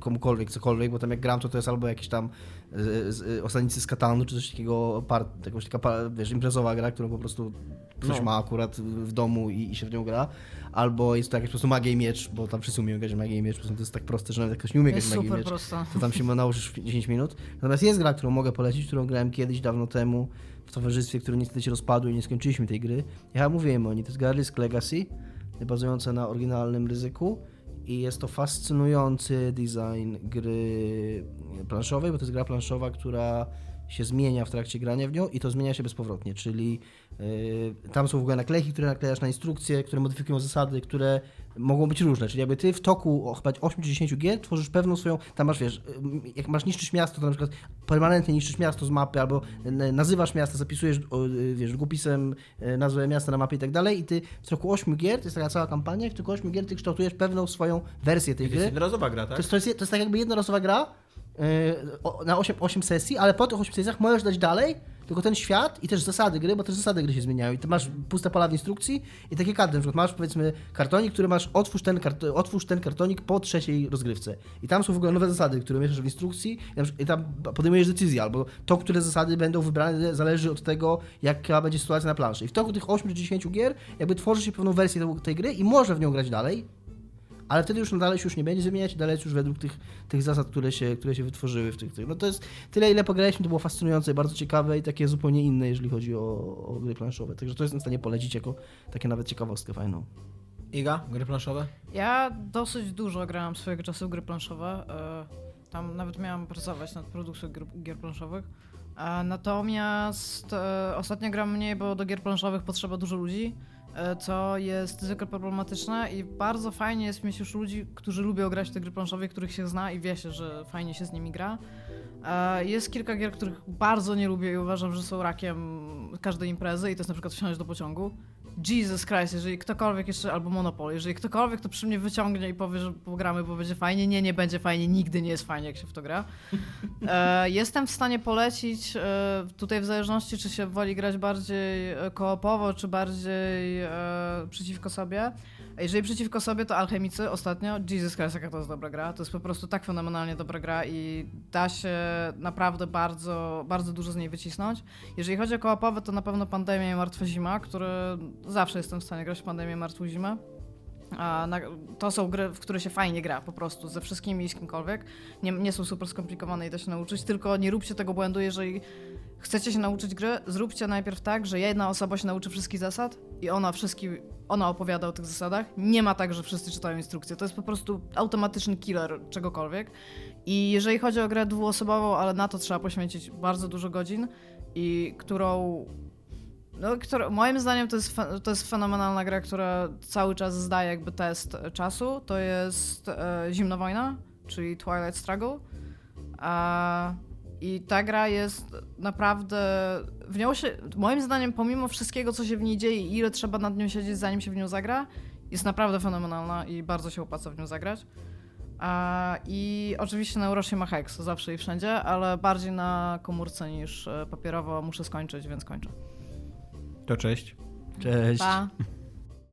komukolwiek cokolwiek, bo tam jak gram, to to jest albo jakiś tam Osadnicy z Katanu, czy coś takiego, part, jakąś taka, wiesz, imprezowa gra, którą po prostu ktoś no. ma akurat w domu i, i się w nią gra, albo jest to jakaś po prostu magia i miecz, bo tam wszyscy umieją grać magia i miecz, po prostu to jest tak proste, że nawet jak ktoś nie umie grać magia i miecz, prosto. to tam się nauczysz w 10 minut. Natomiast jest gra, którą mogę polecić, którą grałem kiedyś, dawno temu, w towarzystwie, które niestety się rozpadło i nie skończyliśmy tej gry. Ja mówiłem o niej, to jest gra Legacy, bazująca na oryginalnym ryzyku i jest to fascynujący design gry planszowej, bo to jest gra planszowa, która się zmienia w trakcie grania w nią i to zmienia się bezpowrotnie, czyli yy, tam są w ogóle naklejki, które naklejasz na instrukcje, które modyfikują zasady, które mogą być różne, czyli jakby ty w toku chyba 8 czy 10 gier tworzysz pewną swoją, tam masz wiesz, yy, jak masz niszczyć miasto, to na przykład permanentnie niszczysz miasto z mapy, albo nazywasz miasto, zapisujesz yy, wiesz, długopisem yy, nazwę miasta na mapie i tak dalej i ty w toku 8 gier, to jest taka cała kampania, w toku 8 gier ty kształtujesz pewną swoją wersję tej gry. To jest jednorazowa gra, tak? To jest, to jest, to jest tak jakby jednorazowa gra, Y, na 8, 8 sesji, ale po tych 8 sesjach możesz dać dalej, tylko ten świat i też zasady gry, bo też zasady gry się zmieniają. I ty masz puste pola w instrukcji i takie karty, na przykład masz powiedzmy kartonik, który masz otwórz ten, kart, otwórz ten kartonik po trzeciej rozgrywce. I tam są w ogóle nowe zasady, które mieszasz w instrukcji i tam podejmujesz decyzję, albo to, które zasady będą wybrane zależy od tego, jaka będzie sytuacja na planszy. I w toku tych 8 czy 10 gier jakby tworzy się pewną wersję tej gry i może w nią grać dalej, ale wtedy już dalej się już nie będzie zmieniać, dalej już według tych, tych zasad, które się, które się wytworzyły w tych, tych. No to jest tyle, ile pograliśmy, to było fascynujące, bardzo ciekawe i takie zupełnie inne, jeżeli chodzi o, o gry planszowe. Także to jestem w stanie polecić jako takie nawet ciekawostkę fajną. Iga, gry planszowe? Ja dosyć dużo grałam swojego czasu w gry planszowe. E, tam nawet miałam pracować nad produkcją gier, gier planszowych. Natomiast e, ostatnio gram mniej, bo do gier planszowych potrzeba dużo ludzi. E, co jest zwykle problematyczne i bardzo fajnie jest mieć już ludzi, którzy lubią grać w te gry planszowe, których się zna i wie się, że fajnie się z nimi gra. E, jest kilka gier, których bardzo nie lubię i uważam, że są rakiem każdej imprezy i to jest na przykład wsiąść do pociągu. Jesus Christ, jeżeli ktokolwiek jeszcze, albo Monopoly, jeżeli ktokolwiek to przy mnie wyciągnie i powie, że pogramy, bo będzie fajnie, nie, nie będzie fajnie, nigdy nie jest fajnie, jak się w to gra. E, jestem w stanie polecić, e, tutaj w zależności, czy się woli grać bardziej e, koopowo, czy bardziej e, przeciwko sobie, jeżeli przeciwko sobie, to Alchemicy ostatnio, Jesus Christ, jaka to jest dobra gra. To jest po prostu tak fenomenalnie dobra gra i da się naprawdę bardzo, bardzo dużo z niej wycisnąć. Jeżeli chodzi o koopowe, to na pewno Pandemia i Martwa Zima, które zawsze jestem w stanie grać w Pandemię i Martwą Zimę. Na, to są gry, w które się fajnie gra po prostu, ze wszystkimi i z kimkolwiek. Nie, nie są super skomplikowane i da się nauczyć, tylko nie róbcie tego błędu, jeżeli chcecie się nauczyć gry, zróbcie najpierw tak, że jedna osoba się nauczy wszystkich zasad i ona wszystkim, ona opowiada o tych zasadach. Nie ma tak, że wszyscy czytają instrukcje. To jest po prostu automatyczny killer czegokolwiek. I jeżeli chodzi o grę dwuosobową, ale na to trzeba poświęcić bardzo dużo godzin i którą no, która, moim zdaniem to jest, to jest fenomenalna gra, która cały czas zdaje jakby test czasu. To jest e, Zimna Wojna, czyli Twilight Struggle. A i ta gra jest naprawdę. W nią się, moim zdaniem, pomimo wszystkiego, co się w niej dzieje i ile trzeba nad nią siedzieć, zanim się w nią zagra, jest naprawdę fenomenalna i bardzo się opłaca w nią zagrać. I oczywiście na Eurosie ma Hex zawsze i wszędzie, ale bardziej na komórce niż e, papierowo muszę skończyć, więc kończę. To cześć. Cześć. Pa.